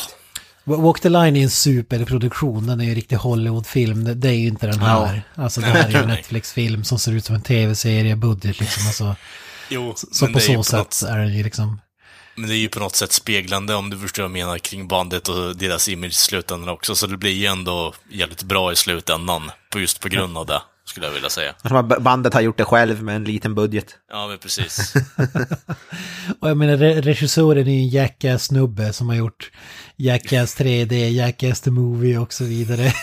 [SPEAKER 3] Walk the line är en superproduktion, den är ju en riktig Hollywoodfilm. Det, det är ju inte den här. Alltså det här är ju en. Netflix-film som ser ut som en tv-serie, budget liksom. Alltså,
[SPEAKER 1] jo,
[SPEAKER 3] så på så
[SPEAKER 1] på något
[SPEAKER 3] sätt är den ju liksom...
[SPEAKER 1] Men det är ju på något sätt speglande om du förstår vad jag menar kring bandet och deras image i slutändan också. Så det blir ju ändå jävligt bra i slutändan. På just på grund av det, skulle jag vilja säga.
[SPEAKER 2] Bandet har gjort det själv med en liten budget.
[SPEAKER 1] Ja, men precis. [laughs]
[SPEAKER 3] Och jag menar, re- regissören är ju en Jackass-snubbe som har gjort Jackass 3D, Jackass the Movie och så vidare.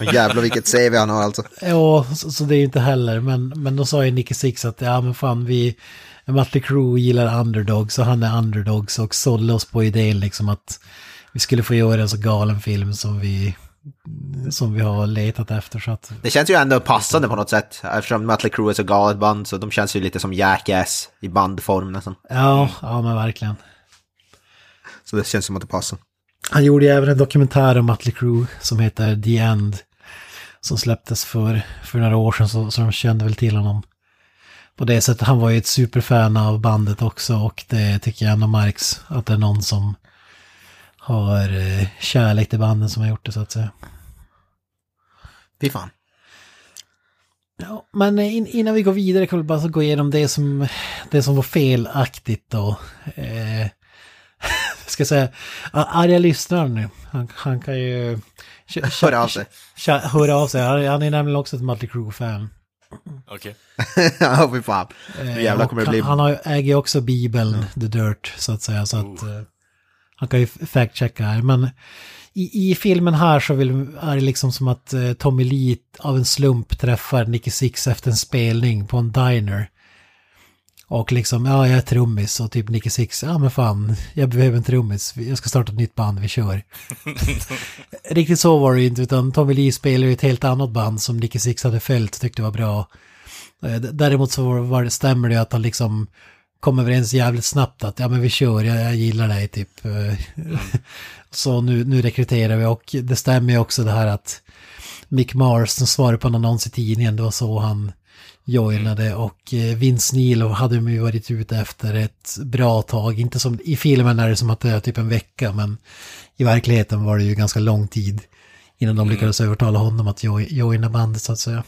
[SPEAKER 3] [laughs]
[SPEAKER 2] Jävlar vilket CV han har alltså.
[SPEAKER 3] Ja, så, så det är ju inte heller. Men, men då sa ju Nicky Six att ja men fan vi, Mötley Crüe gillar underdogs och han är underdogs och sålde oss på idén liksom att vi skulle få göra en så galen film som vi, som vi har letat efter. Så att,
[SPEAKER 2] Det känns ju ändå passande på något sätt. Eftersom Mötley Crüe är så galet band så de känns ju lite som Jackass i bandform nästan.
[SPEAKER 3] ja, ja men verkligen.
[SPEAKER 2] Så det känns som att det passar.
[SPEAKER 3] Han gjorde ju även en dokumentär om Mötley Crüe som heter The End. Som släpptes för, för några år sedan så, så de kände väl till honom. På det sättet, han var ju ett superfan av bandet också och det tycker jag ändå märks att det är någon som har eh, kärlek till banden som har gjort det så att säga.
[SPEAKER 2] Fy fan.
[SPEAKER 3] Ja, men in, innan vi går vidare kan vi bara gå igenom det som, det som var felaktigt då. Eh, [laughs] ska säga, arga lyssnare nu, han, han kan ju...
[SPEAKER 2] Hör av sig.
[SPEAKER 3] Höra av sig, han är nämligen också ett Mötley Crüe-fan.
[SPEAKER 1] Okej. [laughs]
[SPEAKER 2] ja, fy fan.
[SPEAKER 3] Eh,
[SPEAKER 2] jävlar kommer det bli...
[SPEAKER 3] Han, har, äger ju också Bibeln, The Dirt, så att säga. Så att, eh, han kan ju fact-checka här. Men i, i filmen här så vill, är det liksom som att eh, Tommy Lee av en slump träffar Nicky Six efter en spelning på en diner. Och liksom, ja jag är trummis och typ Nicky Six, ja men fan, jag behöver en trummis, jag ska starta ett nytt band, vi kör. [laughs] Riktigt så var det inte, utan Tommy Lee spelade ju ett helt annat band som Nicky Six hade följt och tyckte var bra. Eh, Däremot så var- var det, stämmer det att han liksom kom överens jävligt snabbt att ja men vi kör, jag, jag gillar dig typ. Eh, [laughs] så nu, nu rekryterar vi och det stämmer ju också det här att Mick Mars som svarade på en annons i tidningen, det var så han joinade och eh, Vince Neil hade de ju varit ute efter ett bra tag, inte som i filmen är det som att det är typ en vecka men i verkligheten var det ju ganska lång tid innan de lyckades övertala honom att jo- joina bandet så att säga.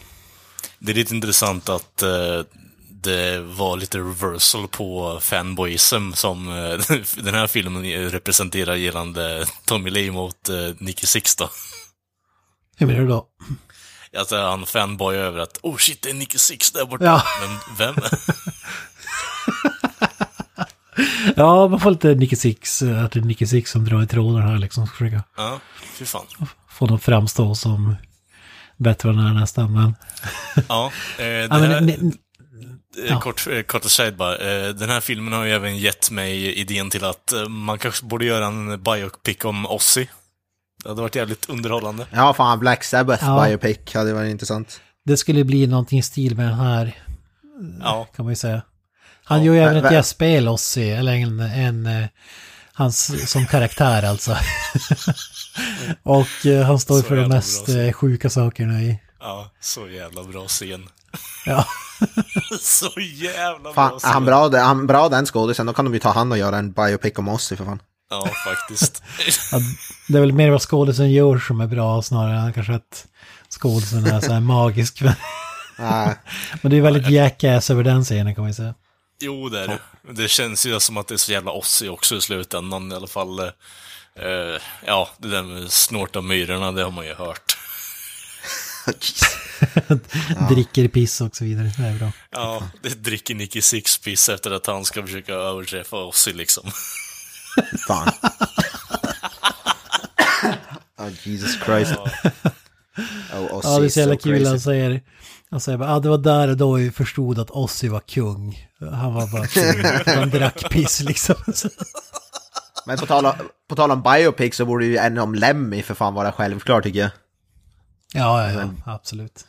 [SPEAKER 1] Det är lite intressant att eh, det var lite reversal på fanboyism som eh, [laughs] den här filmen representerar gällande Tommy Lee mot eh, Nicky Six då.
[SPEAKER 3] Hur menar du då?
[SPEAKER 1] Alltså han fanboy över att oh shit, det är Nicky Six där borta.
[SPEAKER 3] Ja.
[SPEAKER 1] Men vem? [laughs]
[SPEAKER 3] Ja, man får lite Nicky Six, att det är Nicky Six som drar i trådarna här liksom. Försöka
[SPEAKER 1] ja, fy fan.
[SPEAKER 3] få dem framstå som bättre än är nästan. Men, [laughs]
[SPEAKER 1] Ja, eh, det
[SPEAKER 3] ja, men,
[SPEAKER 1] här,
[SPEAKER 3] ne- ne-
[SPEAKER 1] eh,
[SPEAKER 3] ja.
[SPEAKER 1] kort, eh, kort aside bara. Eh, den här filmen har ju även gett mig idén till att eh, man kanske borde göra en biopic om Ozzy. Det hade varit jävligt underhållande.
[SPEAKER 2] Ja, fan, Black Sabbath
[SPEAKER 3] Ja.
[SPEAKER 2] biopic hade varit intressant.
[SPEAKER 3] det skulle bli någonting i stil med den här,
[SPEAKER 1] Ja,
[SPEAKER 3] kan man ju säga. Han
[SPEAKER 1] Ja,
[SPEAKER 3] gör ju även ett gästspel, Ossi, eller en, en eh, hans, som karaktär alltså. [laughs] och eh, han står
[SPEAKER 1] Så
[SPEAKER 3] för de mest
[SPEAKER 1] bra
[SPEAKER 3] eh, sjuka sakerna i.
[SPEAKER 1] ja, så jävla bra scen.
[SPEAKER 3] Ja. [laughs]
[SPEAKER 1] så jävla
[SPEAKER 2] Fan,
[SPEAKER 1] bra scen.
[SPEAKER 2] han bra, är han bra den skådisen, då kan de ju ta han och göra en biopic om Ozzy för fan.
[SPEAKER 1] Ja, faktiskt.
[SPEAKER 3] Det är väl mer vad skådisen gör som är bra snarare än kanske att skådisen är så här magisk. [laughs] Men, det är väldigt jackass över den scenen kan man ju säga.
[SPEAKER 1] Jo, det är det. Det känns ju som att det är så jävla Ozzy också i slutändan i alla fall. eh, eh, ja, det där med snorta myrorna, det har man ju hört. [laughs] [laughs]
[SPEAKER 3] Dricker piss och så vidare. Det är bra.
[SPEAKER 1] Ja, det dricker Nicky Sixpiss efter att han ska försöka överträffa Ozzy liksom.
[SPEAKER 2] Fan. Oh, Jesus Christ. Oh, Ozzy
[SPEAKER 3] Ja, det är så jävla
[SPEAKER 2] so
[SPEAKER 3] kul.
[SPEAKER 2] crazy.
[SPEAKER 3] Han säger, han säger bara, ah, det var där och då jag förstod att Ozzy var kung. Han var bara kung. Han drack piss liksom.
[SPEAKER 2] Men på tal, om, på tal om biopic så borde ju en om Lemmy för fan vara självklar tycker jag.
[SPEAKER 3] Ja, ja, ja, absolut.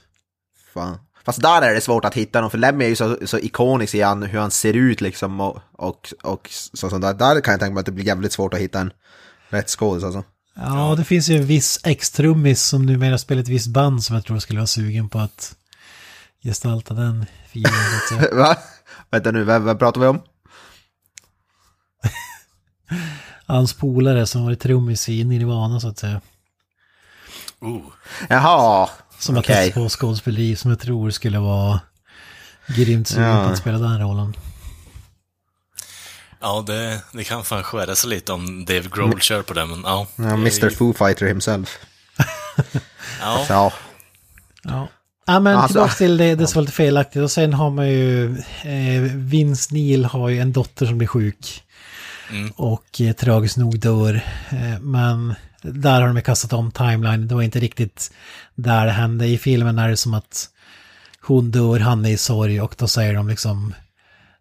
[SPEAKER 2] Fan. Fast där är det svårt att hitta någon, för Lemmy är ju så, så ikonisk i han, hur han ser ut liksom och, och, och så, så där. där kan jag tänka mig att det blir jävligt svårt att hitta en rätt skådis alltså.
[SPEAKER 3] Ja, det finns ju en viss ex-trummis som numera spelar ett visst band som jag tror skulle vara sugen på att gestalta den säga. [laughs]
[SPEAKER 2] Va? Vänta nu, vad, vad pratar vi om?
[SPEAKER 3] Hans polare som varit trummis i Nirvana så att säga.
[SPEAKER 1] Ooh.
[SPEAKER 2] Jaha,
[SPEAKER 3] Som har
[SPEAKER 2] okej.
[SPEAKER 3] testat på skådespeleri som jag tror skulle vara grymt sugen
[SPEAKER 2] Ja.
[SPEAKER 3] på att spela den rollen.
[SPEAKER 1] Ja, det, det kan fan skära sig lite om Dave Grohl kör på det, men ja.
[SPEAKER 2] Ja, Mr Foo Fighter himself. [laughs]
[SPEAKER 1] Ja,
[SPEAKER 2] Ja,
[SPEAKER 3] Ja. Ja men
[SPEAKER 2] Alltså-
[SPEAKER 3] tillbaka till det, det som var lite felaktigt. Och sen har man ju, eh, Vince Neil har ju en dotter som blir sjuk.
[SPEAKER 1] Mm.
[SPEAKER 3] Och eh, tragiskt nog dör. Eh, men där har de kastat om timeline. Det var inte riktigt där det hände. I filmen är det som att hon dör, han är i sorg och då säger de liksom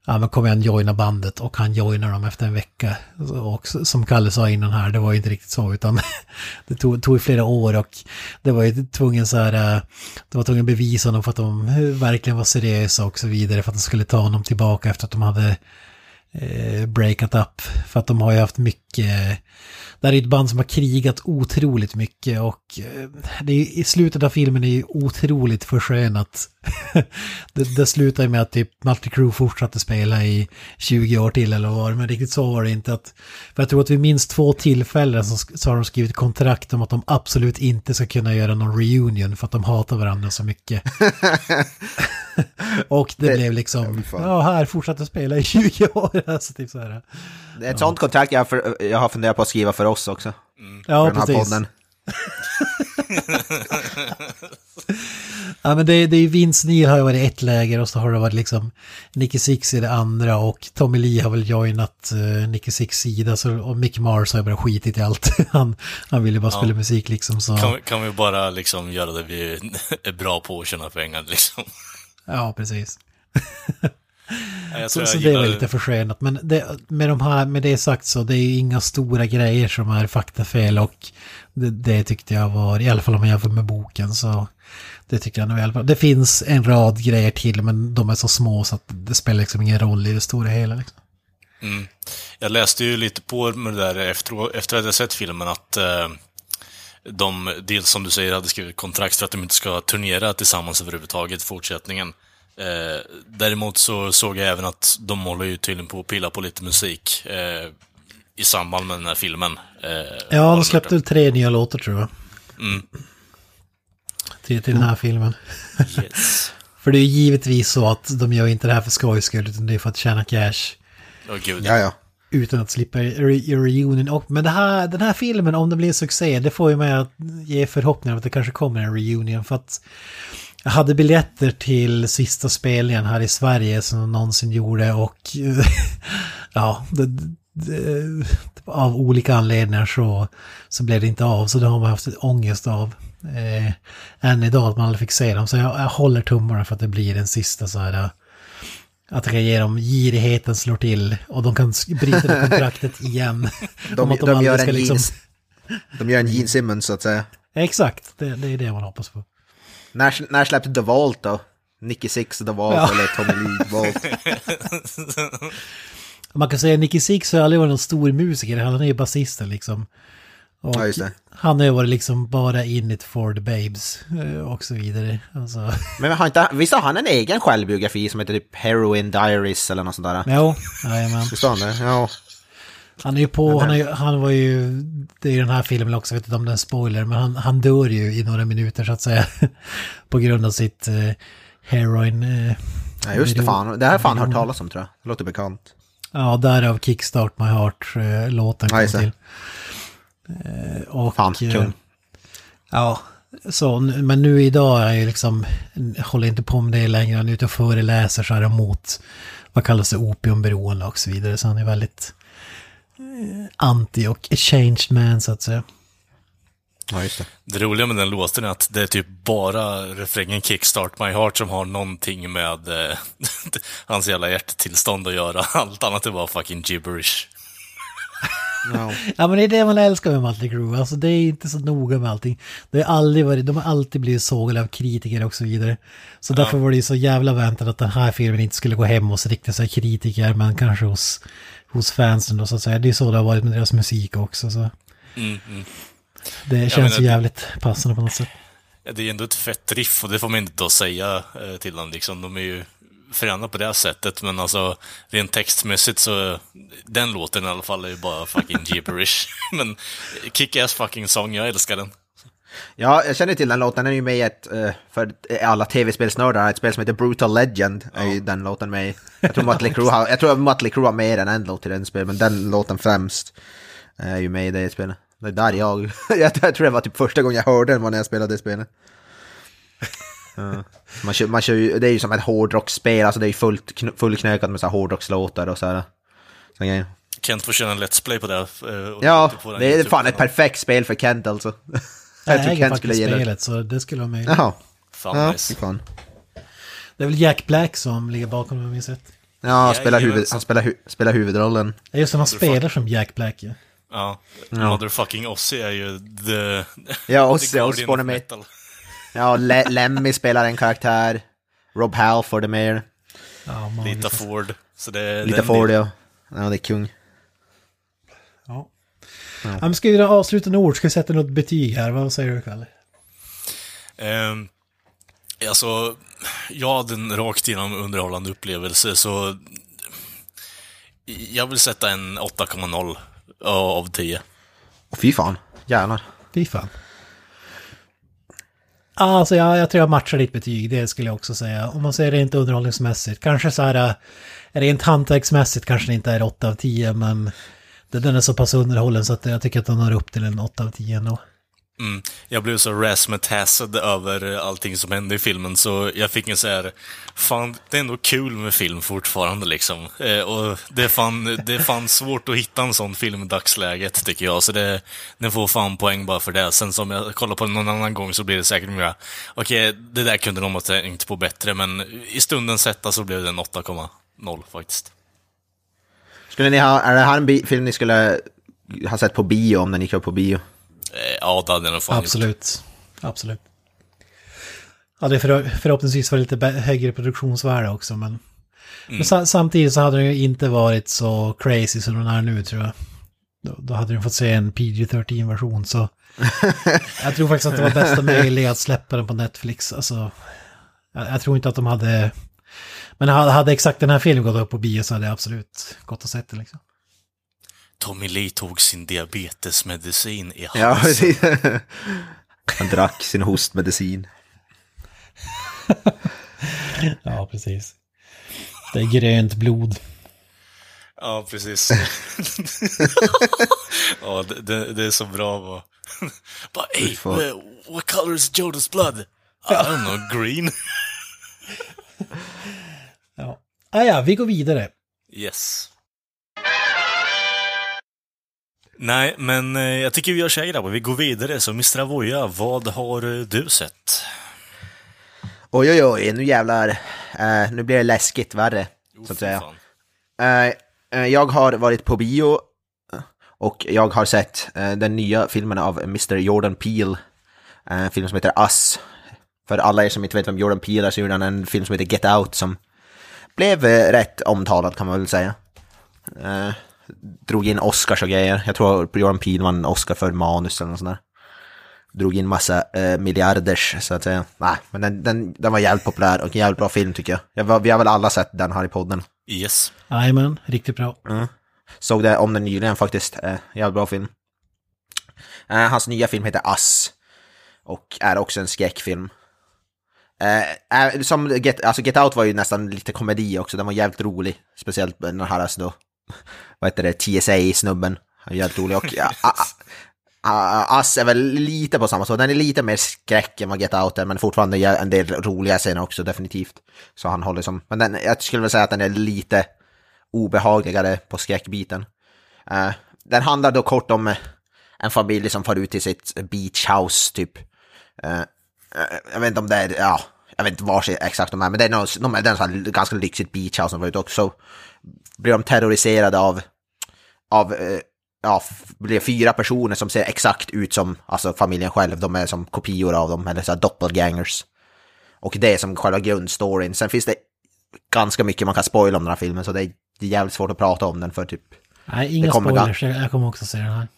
[SPEAKER 3] ja men kom igen joina bandet och han joinar dem efter en vecka. Och som Kalle sa innan här, det var ju inte riktigt så utan [laughs] det tog, tog flera år och det var ju tvungen så här, eh, det var tvungen bevisa honom för att de verkligen var seriösa och så vidare för att de skulle ta honom tillbaka efter att de hade eh, breakat up. För att de har ju haft mycket det här är ett band som har krigat otroligt mycket och eh, det är, i slutet av filmen är ju otroligt förskönat det, det slutar med att typ Multi Crew fortsatte spela i 20 år till eller vad var det, men riktigt så var det inte. Att, för jag tror att vid minst två tillfällen så, så har de skrivit kontrakt om att de absolut inte ska kunna göra någon reunion för att de hatar varandra så mycket. [laughs] och det, det, blev liksom, ja här fortsatte spela i 20 [laughs] år. Alltså, typ så här.
[SPEAKER 2] Det är ett ja. sånt kontrakt jag, för, jag har funderat på att skriva för oss också.
[SPEAKER 3] Mm. Ja, precis. [laughs] ja, men det, det är ju Vince Neil har ju varit ett läger och så har det varit liksom Nicky Six i det andra och Tommy Lee har väl joinat uh, Nicky Six sida så, och Mick Mars har ju bara skitit i allt. [laughs] han, han vill ju bara ja. spela musik liksom så.
[SPEAKER 1] Kan, kan vi bara liksom göra det vi [laughs] är bra på och tjäna pengar liksom.
[SPEAKER 3] Ja, precis. så, så det är lite försenat. Men det, med, de här, med det sagt så det är ju inga stora grejer som är faktafel och det, det tyckte jag var, i alla fall om man jämför med boken så det tycker jag nog i alla fall. Det finns en rad grejer till men de är så små så att det spelar liksom ingen roll i det stora hela. Liksom.
[SPEAKER 1] Mm. Jag läste ju lite på med det där efter, efter att jag sett filmen att eh, de, dels som du säger, hade skrivit kontrakt för att de inte ska turnera tillsammans överhuvudtaget i fortsättningen. Eh, däremot så såg jag även att de håller ju tydligen på att pilla på lite musik eh, i samband med den här filmen.
[SPEAKER 3] Eh, ja, de släppte tre nya låtar tror jag. Mm. Till, till den här filmen. Yes. [laughs] för det är givetvis så att de gör inte det här för skojs skull, utan det är för att tjäna cash.
[SPEAKER 1] Oh, gud.
[SPEAKER 2] Ja, ja.
[SPEAKER 3] Utan att slippa re reunion. Och, men det här, den här filmen, om det blir succé, det får ju mig att ge förhoppningar att det kanske kommer en reunion. För att jag hade biljetter till sista spelningen här i Sverige som de någonsin gjorde och [laughs] ja, det, det, av olika anledningar så, så blev det inte av. Så det har man haft ångest av eh, än idag att man aldrig fick se dem. Så jag, jag håller tummarna för att det blir den sista så här att jag ge dem girigheten slår till och de kan bryta det kontraktet [laughs] igen.
[SPEAKER 2] de, de, de, gör en liksom... de gör en Gene Simmons så att säga.
[SPEAKER 3] Exakt, det, det är det man hoppas på.
[SPEAKER 2] När, när släppte The Vault då? Nicky Six The Vault ja. eller Tommy Lee Vault?
[SPEAKER 3] Man kan säga att Nicky Six har aldrig varit någon stor musiker, han är ju basisten liksom. Och ja, just det. Han har ju varit liksom bara in it for the babes eh, och så vidare. Alltså. [laughs]
[SPEAKER 2] Men har inte, visst har han en egen självbiografi som heter typ Heroin Diaries eller något sånt där?
[SPEAKER 3] Jo, jajamän.
[SPEAKER 2] Visst har han det? Ja.
[SPEAKER 3] Han är ju på, han, är, han var ju, det är ju den här filmen också, jag vet inte om det är en spoiler, men han, han dör ju i några minuter så att säga. [laughs] på grund av sitt uh, heroin. Uh,
[SPEAKER 2] ja, just det, fan. Det här har fan hört talas om tror jag. Det låter bekant.
[SPEAKER 3] Ja, därav Kickstart My Heart-låten
[SPEAKER 2] kom till.
[SPEAKER 3] Uh, och, fan, kul. Ja, så, men nu idag är jag liksom, håller inte på med det längre, han är ute och föreläser så här mot, vad kallas det, opiumberoende och så vidare. Så han är väldigt anti och a changed man så att säga.
[SPEAKER 2] Ja, just det.
[SPEAKER 1] Det roliga med den låten är att det är typ bara refrängen Kickstart My Heart som har någonting med eh, [laughs] hans jävla hjärttillstånd att göra. Allt annat är bara fucking gibberish.
[SPEAKER 3] No. [laughs] ja men det är det man älskar med Mötley Crüe, alltså det är inte så noga med allting. Det har aldrig varit, de har alltid blivit sågade av kritiker och så vidare. Så ja. därför var det så jävla väntat att den här filmen inte skulle gå hem hos riktigt så kritiker, men kanske hos hos fansen då så att säga. Det är så det har varit med deras musik också. Så. Mm, mm. Det känns menar, jävligt passande på något sätt.
[SPEAKER 1] Det är ändå ett fett riff och det får man inte då säga eh, till dem liksom. De är ju fräna på det sättet, men alltså rent textmässigt så, den låten i alla fall är ju bara fucking [laughs] gibberish. men kick-ass fucking sång, jag älskar den.
[SPEAKER 2] Ja, jag känner till den låten, den är ju med i ett, eh, för alla tv-spelsnördar, ett spel som heter Brutal Legend, är ju den låten med i. Jag tror Mötley Crüe har, jag tror Mötley Crüe har mer än en låt i den spelet, men den låten främst är ju med i det spelet. Det är där jag, [laughs] jag tror det var typ första gången jag hörde den var när jag spelade det spelet. Man kör, man kör ju, det är ju som ett hårdrocksspel, alltså det är ju fullt, fullknökat med så här hårdrockslåtar och så här. Så
[SPEAKER 1] Kent får köra en Let's Play på det.
[SPEAKER 2] Eh, ja, det är fan ett perfekt spel för Kent alltså. [laughs]
[SPEAKER 3] Jag, jag tror Kent skulle gilla spelet så det skulle vara möjligt.
[SPEAKER 2] Jaha.
[SPEAKER 1] Fan, ja, nice.
[SPEAKER 2] fan.
[SPEAKER 3] Det är väl Jack Black som ligger bakom om jag minns rätt.
[SPEAKER 2] Ja, spelar huvud, han spelar, hu, spelar huvudrollen.
[SPEAKER 3] Ja, Just det, han spelar som Jack Black ju.
[SPEAKER 1] Ja. Motherfucking Ozzy är ju the...
[SPEAKER 2] Ja, [laughs] Ozzy
[SPEAKER 1] of
[SPEAKER 2] med.
[SPEAKER 1] metal.
[SPEAKER 2] Ja, Le Lemmy spelar en karaktär. Rob Halford är med.
[SPEAKER 3] Ja, man,
[SPEAKER 1] Lita Ford. Så det är den
[SPEAKER 2] Ford, ja. Ja, det är kung.
[SPEAKER 3] Ja. Ja, men ska vi göra avslutande ord? Ska vi sätta något betyg här? Vad säger du, Kalle?
[SPEAKER 1] Ehm, alltså, jag hade en rakt igenom underhållande upplevelse, så... Jag vill sätta en 8,0 av 10.
[SPEAKER 2] Och fy fan, jävlar.
[SPEAKER 3] Fy fan. Alltså jag, jag tror jag matchar ditt betyg, det skulle jag också säga. Om man säger rent underhållningsmässigt, kanske så här, eh, rent hantverksmässigt kanske det inte är 8 av 10, men den är så pass underhållen så att jag tycker att den har upp till en 8 av 10 ändå.
[SPEAKER 1] Mm. Jag blev så razzmatazzad över allting som hände i filmen, så jag fick en så här... Fan, det är ändå kul med film fortfarande liksom. Eh, och det är, fan, det är fan svårt att hitta en sån film i dagsläget, tycker jag. Så det, den får fan poäng bara för det. Sen som jag kollar på den någon annan gång så blir det säkert mer... Okej, det där kunde de ha tänkt på bättre, men i stunden sätta så blev det en 8,0 faktiskt.
[SPEAKER 2] Skulle ni ha, är det här en film ni skulle ha sett på bio om den gick upp på bio?
[SPEAKER 1] Ja, det hade jag nog fan gjort.
[SPEAKER 3] Absolut. Absolut. Ja, det är för, förhoppningsvis var det lite högre produktionsvärde också, men... Men sa, samtidigt så hade den ju inte varit så crazy som den är nu, tror jag. Då, då hade den fått se en PG-13-version, så... [laughs] jag tror faktiskt att det var bästa möjliga att släppa den på Netflix. Alltså, jag, jag tror inte att de hade... Men hade, hade exakt den här filmen gått upp på bio så hade jag absolut gått och sett den liksom.
[SPEAKER 1] Tommy Lee tog sin diabetesmedicin i
[SPEAKER 2] Ja,
[SPEAKER 1] halsen.
[SPEAKER 2] precis. Han drack sin hostmedicin. [laughs]
[SPEAKER 3] Ja, precis. Det är grönt blod.
[SPEAKER 1] Ja, precis. ja, det, det, det är så bra. Bara, [laughs] bara hey, what color is Jodas blood? I don't know, green.
[SPEAKER 3] Ja. Ah, ja, vi går vidare.
[SPEAKER 1] yes. Nej, men eh, jag tycker vi gör så här grabbar. Vi går vidare. Så Mr. Avoya, vad har eh, du sett?
[SPEAKER 2] Oj, oj, oj, nu jävlar. Eh, nu blir det läskigt värre, så att säga. Eh, eh, jag har varit på bio och jag har sett den nya filmen av Mr. Jordan Peele. En film som heter Us. För alla er som inte vet vem Jordan Peele är så gjorde han en film som heter Get Out som blev rätt omtalad kan man väl säga. Drog in Oscars och grejer. Jag tror Jordan Peele vann Oscar för manus eller något sånt där. Drog in massa eh, miljarders så att säga. Nej, men den, den, den var jävligt populär och en jävligt bra film tycker jag. jag vi har väl alla sett den här i podden.
[SPEAKER 1] Yes.
[SPEAKER 2] Mm.
[SPEAKER 3] Jajamän, riktigt bra.
[SPEAKER 2] Såg det om den nyligen faktiskt. Eh, jävligt bra film. Eh, hans nya film heter Us. Och är också en skräckfilm. Eh, eh, som Get, alltså Get Out var ju nästan lite komedi också, den var jävligt rolig. Speciellt den här alltså då, vad heter det, TSA-snubben. Han är jävligt rolig. Och ja, är väl lite på samma sätt, den är lite mer skräck än vad Get Out är, men fortfarande en del roliga scener också definitivt. Så han håller som, men den, jag skulle väl säga att den är lite obehagligare på skräckbiten. Uh, den handlar då kort om eh, en familj som far ut till sitt beach house typ. Uh, jag vet inte om det är, ja, jag vet inte var exakt de är, men det är, någon, de är, en sån här ganska lyxigt beach house som var ute också. Blir de terroriserade av, av eh, ja, blir fyra personer som ser exakt ut som alltså, familjen själv. De är som kopior av dem, eller så här doppelgangers. Och det är som själva grundstoryn. Sen finns det ganska mycket man kan spoila om den här filmen, så det är, det är jävligt svårt att prata om den för typ
[SPEAKER 3] Nej, inga spoilers. Jag jag kommer också se den här.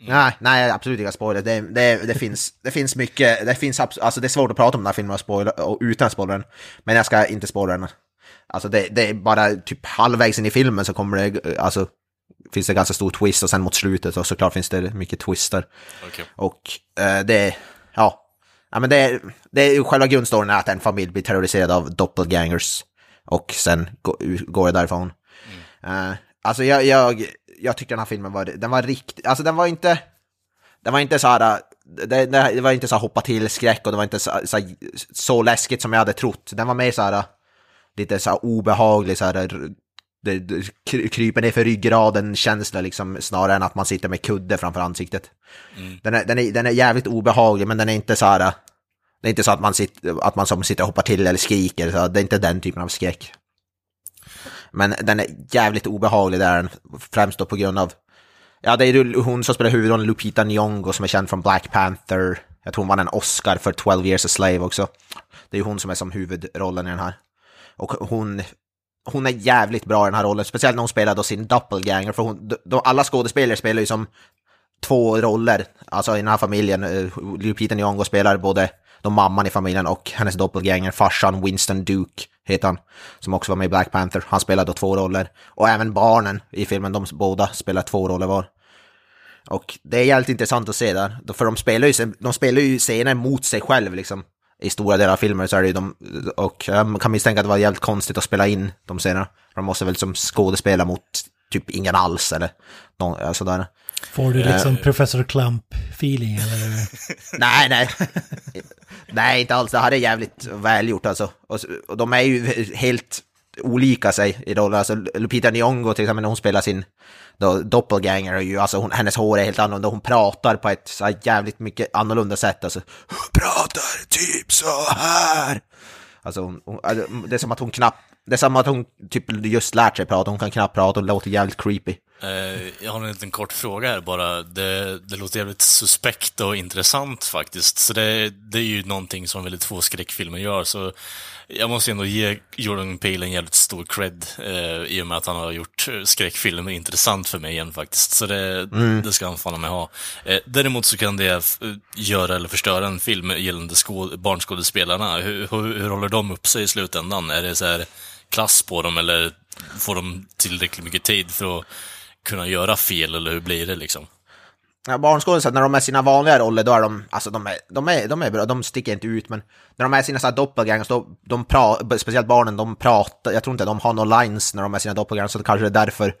[SPEAKER 2] Nej, nej, absolut inga spoilers. Det, det, det, finns, det finns mycket, det finns alltså det är svårt att prata om den här filmen och spoiler, och utan spoilern. Men jag ska inte spoila den. Alltså det, det är bara typ halvvägs in i filmen så kommer det, alltså finns det ganska stor twist och sen mot slutet och såklart finns det mycket twister.
[SPEAKER 1] Okej.
[SPEAKER 2] Och eh, det, ja, ja men det, det är ju själva grundstoryn är att en familj blir terroriserad av doppelgangers och sen gå, går det därifrån. Eh, alltså jag, jag, jag tyckte den här filmen var, den var riktigt, alltså den var inte, den var inte så här, det, det var inte så här hoppa till skräck och det var inte så, så, så läskigt som jag hade trott. Den var mer så här, lite så här obehaglig så här, det, det kry- kryper ner för ryggraden känsla liksom snarare än att man sitter med kudde framför ansiktet. Den, är, den, är, den är jävligt obehaglig men den är inte så här, det är inte så att man, sitter, att man som sitter och hoppar till eller skriker, så det är inte den typen av skräck. Men den är jävligt obehaglig där, främst då på grund av... Ja, det är hon som spelar huvudrollen, Lupita Nyong'o, som är känd från Black Panther. Jag tror hon vann en Oscar för 12 years a slave också. Det är hon som är som huvudrollen i den här. Och hon, hon är jävligt bra i den här rollen, speciellt när hon spelar då sin doppelganger, för hon, då, alla skådespelare spelar ju som två roller, alltså i den här familjen. Eh, Lupita Nyong'o spelar både då mamman i familjen och hennes doppelganger, farsan Winston Duke heter han, som också var med i Black Panther. Han spelar då två roller. Och även barnen i filmen, de båda spelar två roller var. Och det är jävligt intressant att se där, för de spelar ju, de spelar ju scener mot sig själv liksom. I stora delar av filmen så är det ju de, och jag kan misstänka att det var jävligt konstigt att spela in de scenerna. De måste väl som skådespela mot typ ingen alls eller någon, sådär.
[SPEAKER 3] Får du liksom Professor Clump-feeling eller? [laughs]
[SPEAKER 2] Nej, nej. nej, inte alls. Det här är jävligt välgjort alltså. Och, och de är ju helt olika sig i roller. Alltså Lupita Nyong'o till exempel när hon spelar sin då, doppelganger, är ju, alltså hon, hennes hår är helt annorlunda. Hon pratar på ett så här jävligt mycket annorlunda sätt. Alltså, hon pratar typ så här. Alltså, hon, hon, alltså, det är som att hon knappt, det är som att hon typ just lärt sig prata. Hon kan knappt prata hon låter jävligt creepy.
[SPEAKER 1] Eh, jag har en liten kort fråga här bara. Det, det låter jävligt suspekt och intressant faktiskt. Så det, det är ju någonting som väldigt få skräckfilmer gör. Så jag måste ändå ge Jordan Peele en jävligt stor cred eh, i och med att han har gjort skräckfilmer intressant för mig igen faktiskt. Så det, det ska han fan med ha. Eh, däremot så kan det eh, göra eller förstöra en film gällande skå- barnskådespelarna. Hur, hur, hur håller de upp sig i slutändan? Är det så här klass på dem eller får de tillräckligt mycket tid för att kunna göra fel eller hur blir det liksom?
[SPEAKER 2] Ja, barnskådisar, när de är sina vanliga roller, då är de, alltså de är, de är, de är bra, de sticker inte ut, men när de är sina sådana doppelgangers, då, de pratar, speciellt barnen, de pratar, jag tror inte de har några lines när de är sina doppelgangers, så det kanske är därför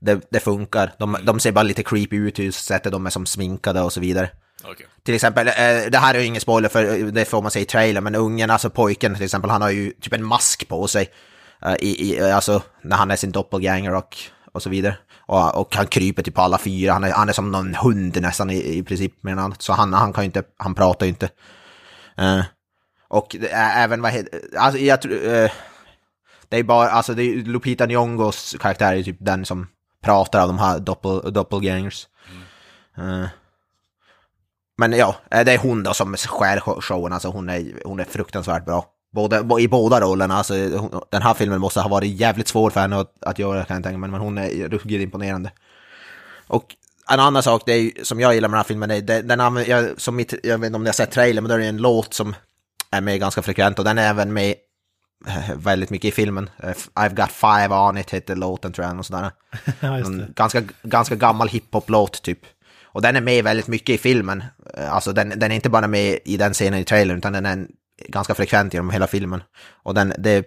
[SPEAKER 2] det, det funkar. De, de ser bara lite creepy ut i sättet de är som sminkade och så vidare.
[SPEAKER 1] Okej.
[SPEAKER 2] Till exempel, eh, det här är ju ingen spoiler för det får man säga i trailern, men ungen, alltså pojken till exempel, han har ju typ en mask på sig. eh, I, i, alltså när han är sin doppelganger och, och så vidare. Och, och han kryper typ på alla fyra, han är, han är som någon hund nästan i, i princip. Men han, så han, han kan ju inte, han pratar ju inte. Eh, och är även, vad heter, alltså jag tror, eh, det är bara, alltså det är Lupita Nyong'os karaktär är typ den som pratar av de här doppel, doppelgangers. Eh, men ja, det är hon då som skär showen, alltså hon är, hon är fruktansvärt bra. Både, I båda rollerna, alltså den här filmen måste ha varit jävligt svår för henne att, att göra kan jag tänka mig, men hon är ruggigt imponerande. Och en annan sak det är, som jag gillar med den här filmen, är, det- den använder, jag, som mitt, jag vet inte om ni har sett trailern, men då är det en låt som är med ganska frekvent och den är även med eh, väldigt mycket i filmen. Eh, I've got five on it heter låten tror jag, och sådär. [laughs]
[SPEAKER 3] ja.
[SPEAKER 2] En ganska, ganska gammal hiphop-låt typ. Och den är med väldigt mycket i filmen. Eh, Alltså den, den är inte bara med i den scenen i trailern, utan den är ganska frekvent genom hela filmen. Och den, det,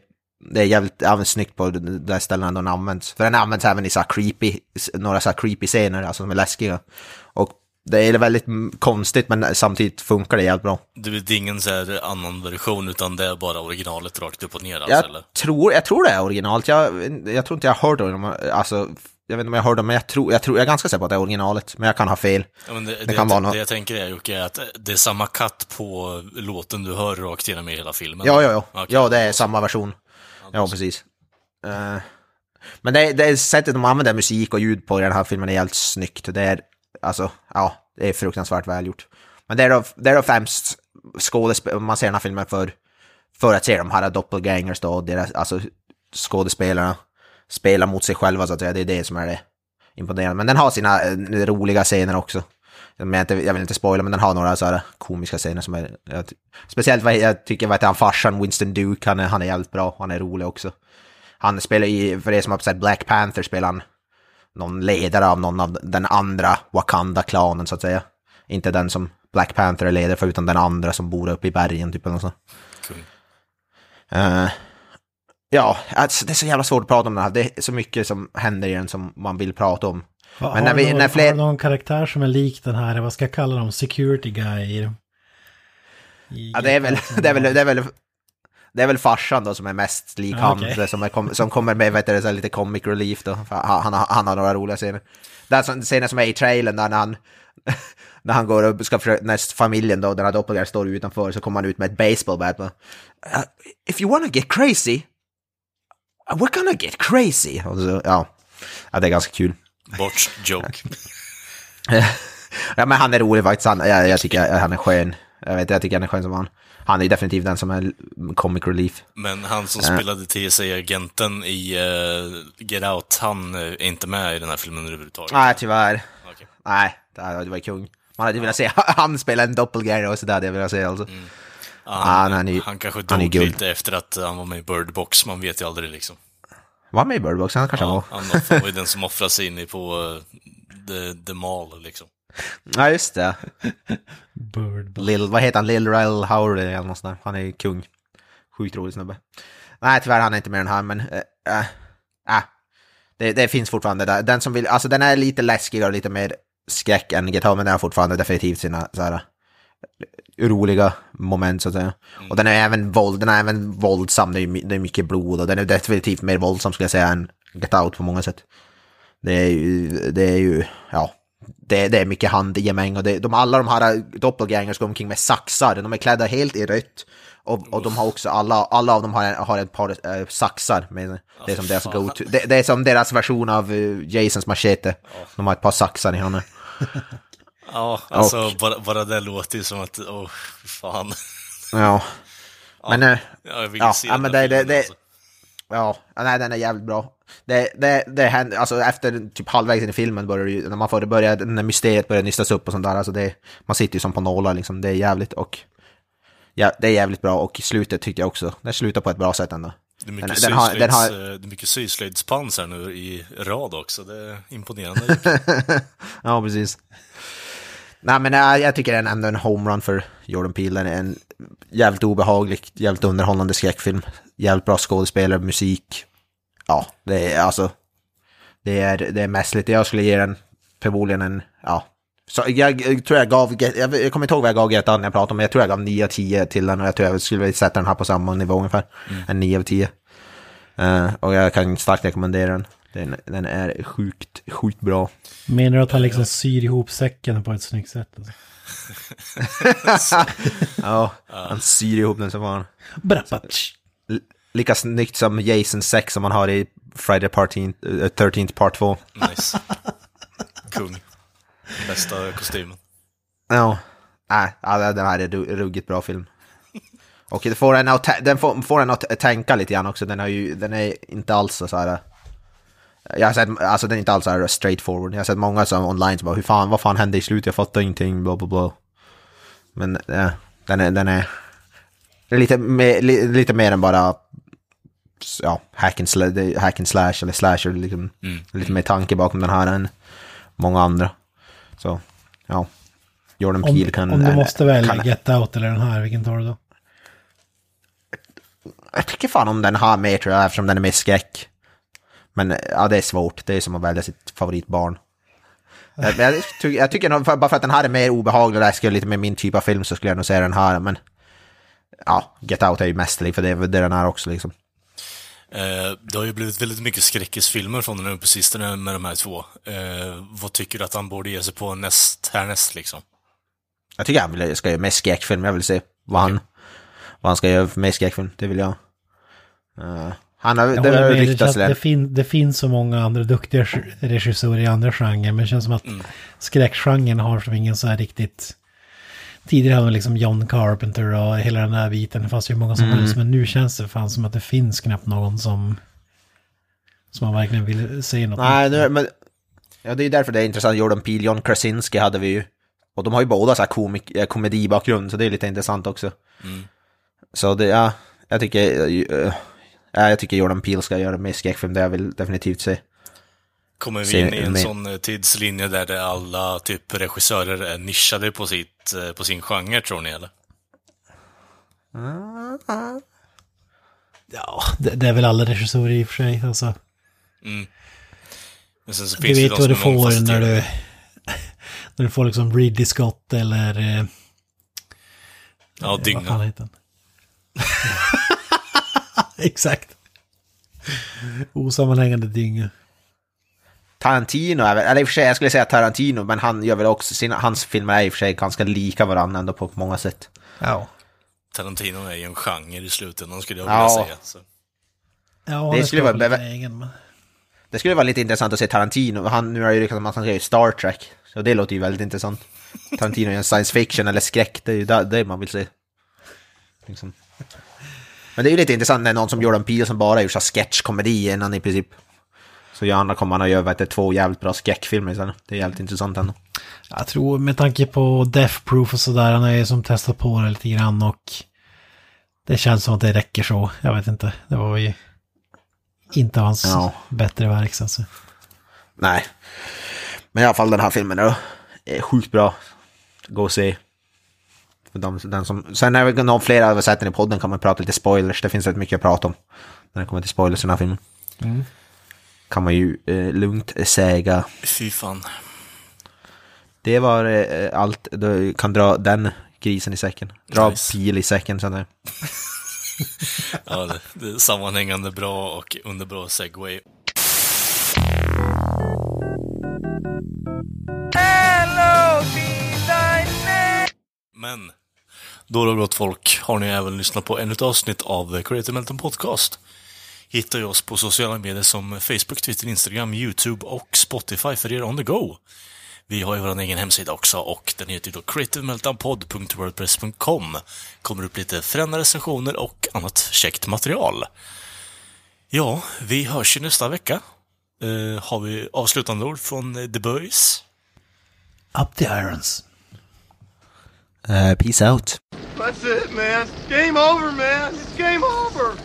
[SPEAKER 2] det är jävligt även snyggt på de där ställena den används. För den används även i så creepy, några så creepy scener, alltså som är läskiga. Och det är väldigt konstigt, men samtidigt funkar det jävligt bra.
[SPEAKER 1] Det är ingen så här annan version, utan det är bara originalet rakt upp och ner alltså,
[SPEAKER 2] Jag
[SPEAKER 1] eller?
[SPEAKER 2] tror, jag tror det är originalt. Jag, jag tror inte jag har hört om alltså, jag vet inte om jag om men jag tror, jag tror, jag är ganska säker på att det är originalet, men jag kan ha fel.
[SPEAKER 1] Ja, det,
[SPEAKER 2] Det
[SPEAKER 1] det,
[SPEAKER 2] kan
[SPEAKER 1] jag,
[SPEAKER 2] vara något.
[SPEAKER 1] det jag tänker är, Jocke, är att det är samma katt på låten du hör rakt igenom i hela filmen.
[SPEAKER 2] Ja, ja, ja.
[SPEAKER 1] Okej.
[SPEAKER 2] Ja, det är samma version. Ja, precis. Eh, men det, det är sättet de använder musik och ljud på i den här filmen är helt snyggt. Det är, alltså, ja, det är fruktansvärt välgjort. Men det är då, det är då främst skådespel, man ser den här filmen för, för att se de här doppelgangers då, deras, alltså skådespelarna spela mot sig själva så att säga, det är det som är det imponerande. Men den har sina eh, roliga scener också. Jag, vill inte spoila, men den har några så här komiska scener som är... Jag, speciellt vad jag tycker, vad heter han, farsan Winston Duke, han är, han är jävligt bra, han är rolig också. Han spelar i, för er som har sett Black Panther, spelar han någon ledare av någon av den andra Wakanda-klanen så att säga. Inte den som Black Panther är ledare för, utan den andra som bor uppe i bergen, typ eller något sånt.
[SPEAKER 1] Kung.
[SPEAKER 2] Eh, ja, alltså, det är så jävla svårt att prata om det här. Det är så mycket som händer i den som man vill prata om.
[SPEAKER 3] Ha-
[SPEAKER 2] Men när vi-
[SPEAKER 3] någon,
[SPEAKER 2] när fler-
[SPEAKER 3] har du någon karaktär som är lik den här, vad ska jag kalla dem, security guy? I, i
[SPEAKER 2] Ja, det är väl, det är väl, det är väl, det är väl farsan då som är mest lik
[SPEAKER 3] Ja,
[SPEAKER 2] han,
[SPEAKER 3] okej.
[SPEAKER 2] det som, är, som kommer med vet du, lite comic relief då. Han, han, har- han har några roliga scener. Det är en scen som är i trailern där när han, [laughs] när han går och ska när familjen då, den här doppelgangern står utanför, så kommer han ut med ett baseball bat. Uh, if you wanna get crazy, We're gonna get crazy! Så, ja. ja, det är ganska kul.
[SPEAKER 1] Botched joke. [laughs]
[SPEAKER 2] Ja, men han är rolig faktiskt. Han, jag, jag tycker han är skön. Jag, vet, jag tycker han är skön som han. Han är definitivt den som är comic relief.
[SPEAKER 1] Men han som spelade TSA-agenten i uh, Get Out, han är inte med i den här filmen överhuvudtaget.
[SPEAKER 2] Nej, tyvärr.
[SPEAKER 1] Okej.
[SPEAKER 2] Nej, det varit kung. Man hade velat se [laughs] han spela en doppelganger och så där hade jag se alltså.
[SPEAKER 1] Ja,
[SPEAKER 2] Ah,
[SPEAKER 1] han,
[SPEAKER 2] han är
[SPEAKER 1] han kanske
[SPEAKER 2] han är
[SPEAKER 1] dog
[SPEAKER 2] guld.
[SPEAKER 1] lite efter att han var med i Bird Box, man vet ju aldrig liksom.
[SPEAKER 2] Var han med i Bird Box? Han kanske
[SPEAKER 1] Ja,
[SPEAKER 2] var.
[SPEAKER 1] han var ju den som offrade sig in i på uh, the, the Mall liksom. [laughs]
[SPEAKER 2] Ja, just det.
[SPEAKER 3] Bird.
[SPEAKER 2] Lil, vad heter han? Lil Rel Howard eller något sånt där. Han är kung. Sjukt rolig snubbe. Nej, tyvärr han är inte med den här, men... Äh, äh, det, det finns fortfarande där. Den som vill... Alltså den är lite läskigare och lite mer skräck än Home, men den har fortfarande definitivt sina så här, roliga moment så att säga. Och den är även våld, den är även våldsam, det är, det är mycket blod och den är definitivt mer våldsam skulle jag säga än Get Out på många sätt. Det är ju, det är ju, ja, det, det är mycket handgemäng och det, de, alla de här doppelgangers går omkring med saxar, de är klädda helt i rött. Och, och de har också, alla, alla av dem har, har ett par äh, saxar med. Det är som deras
[SPEAKER 1] fan.
[SPEAKER 2] go-to, det, det är som deras version av uh, Jasons machete. De har ett par saxar i handen. [laughs]
[SPEAKER 1] Ja, alltså bara, bara det låter ju som att, åh, fy fan.
[SPEAKER 2] Ja. Men, eh,
[SPEAKER 1] Ja, jag vill
[SPEAKER 2] Ja,
[SPEAKER 1] se
[SPEAKER 2] ja, men
[SPEAKER 1] här
[SPEAKER 2] det- det- det-
[SPEAKER 1] alltså.
[SPEAKER 2] Ja, nej den är jävligt bra. Det, det, det händer, alltså efter typ halvvägs in i filmen börjar ju, när man får det börja, när mysteriet börjar nystas upp och sånt där, alltså det, man sitter ju som på nålar liksom, det är jävligt och, ja, det är jävligt bra och slutet tyckte jag också, det slutar på ett bra sätt ändå.
[SPEAKER 1] Det är mycket,
[SPEAKER 2] Den- den har- den har-
[SPEAKER 1] syslöjds, eh, det är mycket syslöjdspans här nu i rad också, det är imponerande. [laughs]
[SPEAKER 2] Ja, precis. Nej, men jag, jag tycker den är ändå en homerun för Jordan Peele. Den är en jävligt obehaglig, jävligt underhållande skräckfilm. Jävligt bra skådespelare, musik. Ja, det är alltså... Det är, det är mässligt. Jag skulle ge den förmodligen en... Ja. Så jag, jag tror jag gav... Jag, jag kommer inte ihåg vad jag gav Get Out när jag pratade om men jag tror jag gav 9 av 10 till den och jag tror jag skulle sätta den här på samma nivå ungefär. En 9 av 10. Eh, och jag kan starkt rekommendera den. Den, den är sjukt, sjukt bra.
[SPEAKER 3] Menar du att han liksom syr ihop säcken på ett snyggt sätt? Alltså? [laughs]
[SPEAKER 2] Ja, han syr ihop den som fan. Lika snyggt som Jason 6 som man har i Friday Party, äh, 13 Part 2.
[SPEAKER 1] nice. Kung. Bästa kostymen.
[SPEAKER 2] Ja, nej, ja, den här är ru- ruggigt bra film. Och det får en att, den får, får en att tänka lite grann också, den, har ju, den är inte alls så här... Jag har sett, alltså den är inte alls här straight forward. Jag har sett många som online som bara, hur fan, vad fan hände i slutet? Jag fattar ingenting, bla bla bla. Men ja, den är, den är det lite, mer, li, lite mer än bara ja, hack and, sla, det är hack and slash eller slasher. Liksom, Lite mer tanke bakom den här än många andra. Så, ja. Jordan
[SPEAKER 3] Om,
[SPEAKER 2] Peele kan...
[SPEAKER 3] om du
[SPEAKER 2] äh,
[SPEAKER 3] måste välja
[SPEAKER 2] kan,
[SPEAKER 3] Get Out eller den här, vilken tar du då?
[SPEAKER 2] Jag tycker fan om den här mer tror jag, eftersom den är mer skräck. Men ja, det är svårt. Det är som att välja sitt favoritbarn. Jag, men jag, tycker, jag tycker nog, bara för att den här är mer obehaglig och läskig lite mer min typ av film så skulle jag nog säga den här. Men ja, Get Out är ju mästerlig för det det den är också liksom.
[SPEAKER 1] Eh, det har ju blivit väldigt mycket skräckisfilmer från den nu på sistone med de här två. Eh, vad tycker du att han borde ge sig på näst, härnäst liksom?
[SPEAKER 2] Jag tycker han vill, ska göra mer skräckfilm. Jag vill se vad han, vad han ska göra mer skräckfilm. Det vill jag. Eh, han har,
[SPEAKER 3] håller
[SPEAKER 2] har ryktats det.
[SPEAKER 3] det, fin, det finns så många andra duktiga reg- regissörer i andra genrer, men det känns som att
[SPEAKER 2] Mm.
[SPEAKER 3] skräckgenren har som ingen så här riktigt... Tidigare hade man liksom John Carpenter och hela den där biten, det fanns ju många som
[SPEAKER 2] Mm.
[SPEAKER 3] helst, men nu känns det fan som att det finns knappt någon som... Som man verkligen vill säga något
[SPEAKER 2] Nej, nu, men... Ja, det är därför det är intressant. Jordan Peele, John Krasinski hade vi ju. Och de har ju båda så här komik, eh, komedibakgrund, så det är lite intressant också. Så det, ja, jag tycker... eh, Ja, jag tycker Jordan Peele ska göra mer skräckfilm, det jag vill definitivt se.
[SPEAKER 1] Kommer vi in i en
[SPEAKER 2] med-
[SPEAKER 1] sån eh, tidslinje där det alla typ regissörer är nischade på, sitt, eh, på sin genre, tror ni eller?
[SPEAKER 3] Ja, det, det är väl alla regissörer i och för sig. Alltså,
[SPEAKER 1] Men sen så
[SPEAKER 3] du
[SPEAKER 1] finns det
[SPEAKER 3] vet vad du får när du... [laughs] När du får liksom Ridley Scott eller... eh,
[SPEAKER 1] Ja,
[SPEAKER 3] Vad fan
[SPEAKER 1] dynga.
[SPEAKER 3] heter den? [laughs] [laughs] Exakt. Osammanhängande dynga.
[SPEAKER 2] Tarantino är väl, eller i och för sig, jag skulle säga Tarantino, men han gör väl också, sina, hans filmer är i och för sig ganska lika varandra ändå på många sätt.
[SPEAKER 3] Ja.
[SPEAKER 1] Tarantino är ju en genre i slutändan, skulle jag
[SPEAKER 2] Ja.
[SPEAKER 1] vilja säga. Så.
[SPEAKER 3] Ja,
[SPEAKER 2] Det
[SPEAKER 3] det
[SPEAKER 2] skulle vara
[SPEAKER 3] egen, men...
[SPEAKER 2] Det skulle vara lite intressant att se Tarantino. Han, nu har ju ryktat om att han ska göra Star Trek. Så det låter ju väldigt intressant. Tarantino gör en science fiction eller skräck, det är ju det, det man vill se. Liksom. Men det är ju lite intressant när någon som Jordan Peele som bara gjort så sketchkomedi innan i princip. Så gör han, kommer han att göra vet två jävligt bra skräckfilmer istället. Det är jävligt intressant ändå.
[SPEAKER 3] Jag tror med tanke på Death Proof och sådär, han är ju som testat på det lite grann och det känns som att det räcker så. Jag vet inte, det var ju inte hans
[SPEAKER 2] Ja.
[SPEAKER 3] bättre verk så att säga.
[SPEAKER 2] Nej. Men i alla fall den här filmen då. Är sjukt bra. Gå och se. De, den som, sen är det någon fler har sett den i podden kan man prata lite spoilers. Det finns rätt mycket att prata om. När det kommer till spoilers i den här filmen. Kan man ju eh, lugnt säga.
[SPEAKER 1] Fy fan.
[SPEAKER 2] Det var eh, allt. Du kan dra den grisen i säcken. Dra
[SPEAKER 1] Nice.
[SPEAKER 2] pil i säcken. Att, [laughs]
[SPEAKER 1] Ja, det, det är sammanhängande bra och underbra segway. Men, då då gott folk, har ni även lyssnat på ännu ett avsnitt av Creative Melton Podcast. Hittar ju oss på sociala medier som Facebook, Twitter, Instagram, YouTube och Spotify för er on the go. Vi har ju vår egen hemsida också och den heter ju då creativemeltdownpod.wordpress.com. Kommer upp lite förändrade recensioner och annat käckt material. Ja, vi hörs ju nästa vecka. Uh, har vi avslutande ord från The Boys?
[SPEAKER 3] Up the irons.
[SPEAKER 2] Eh, peace out.
[SPEAKER 4] That's it, man. Game over, man. It's game over.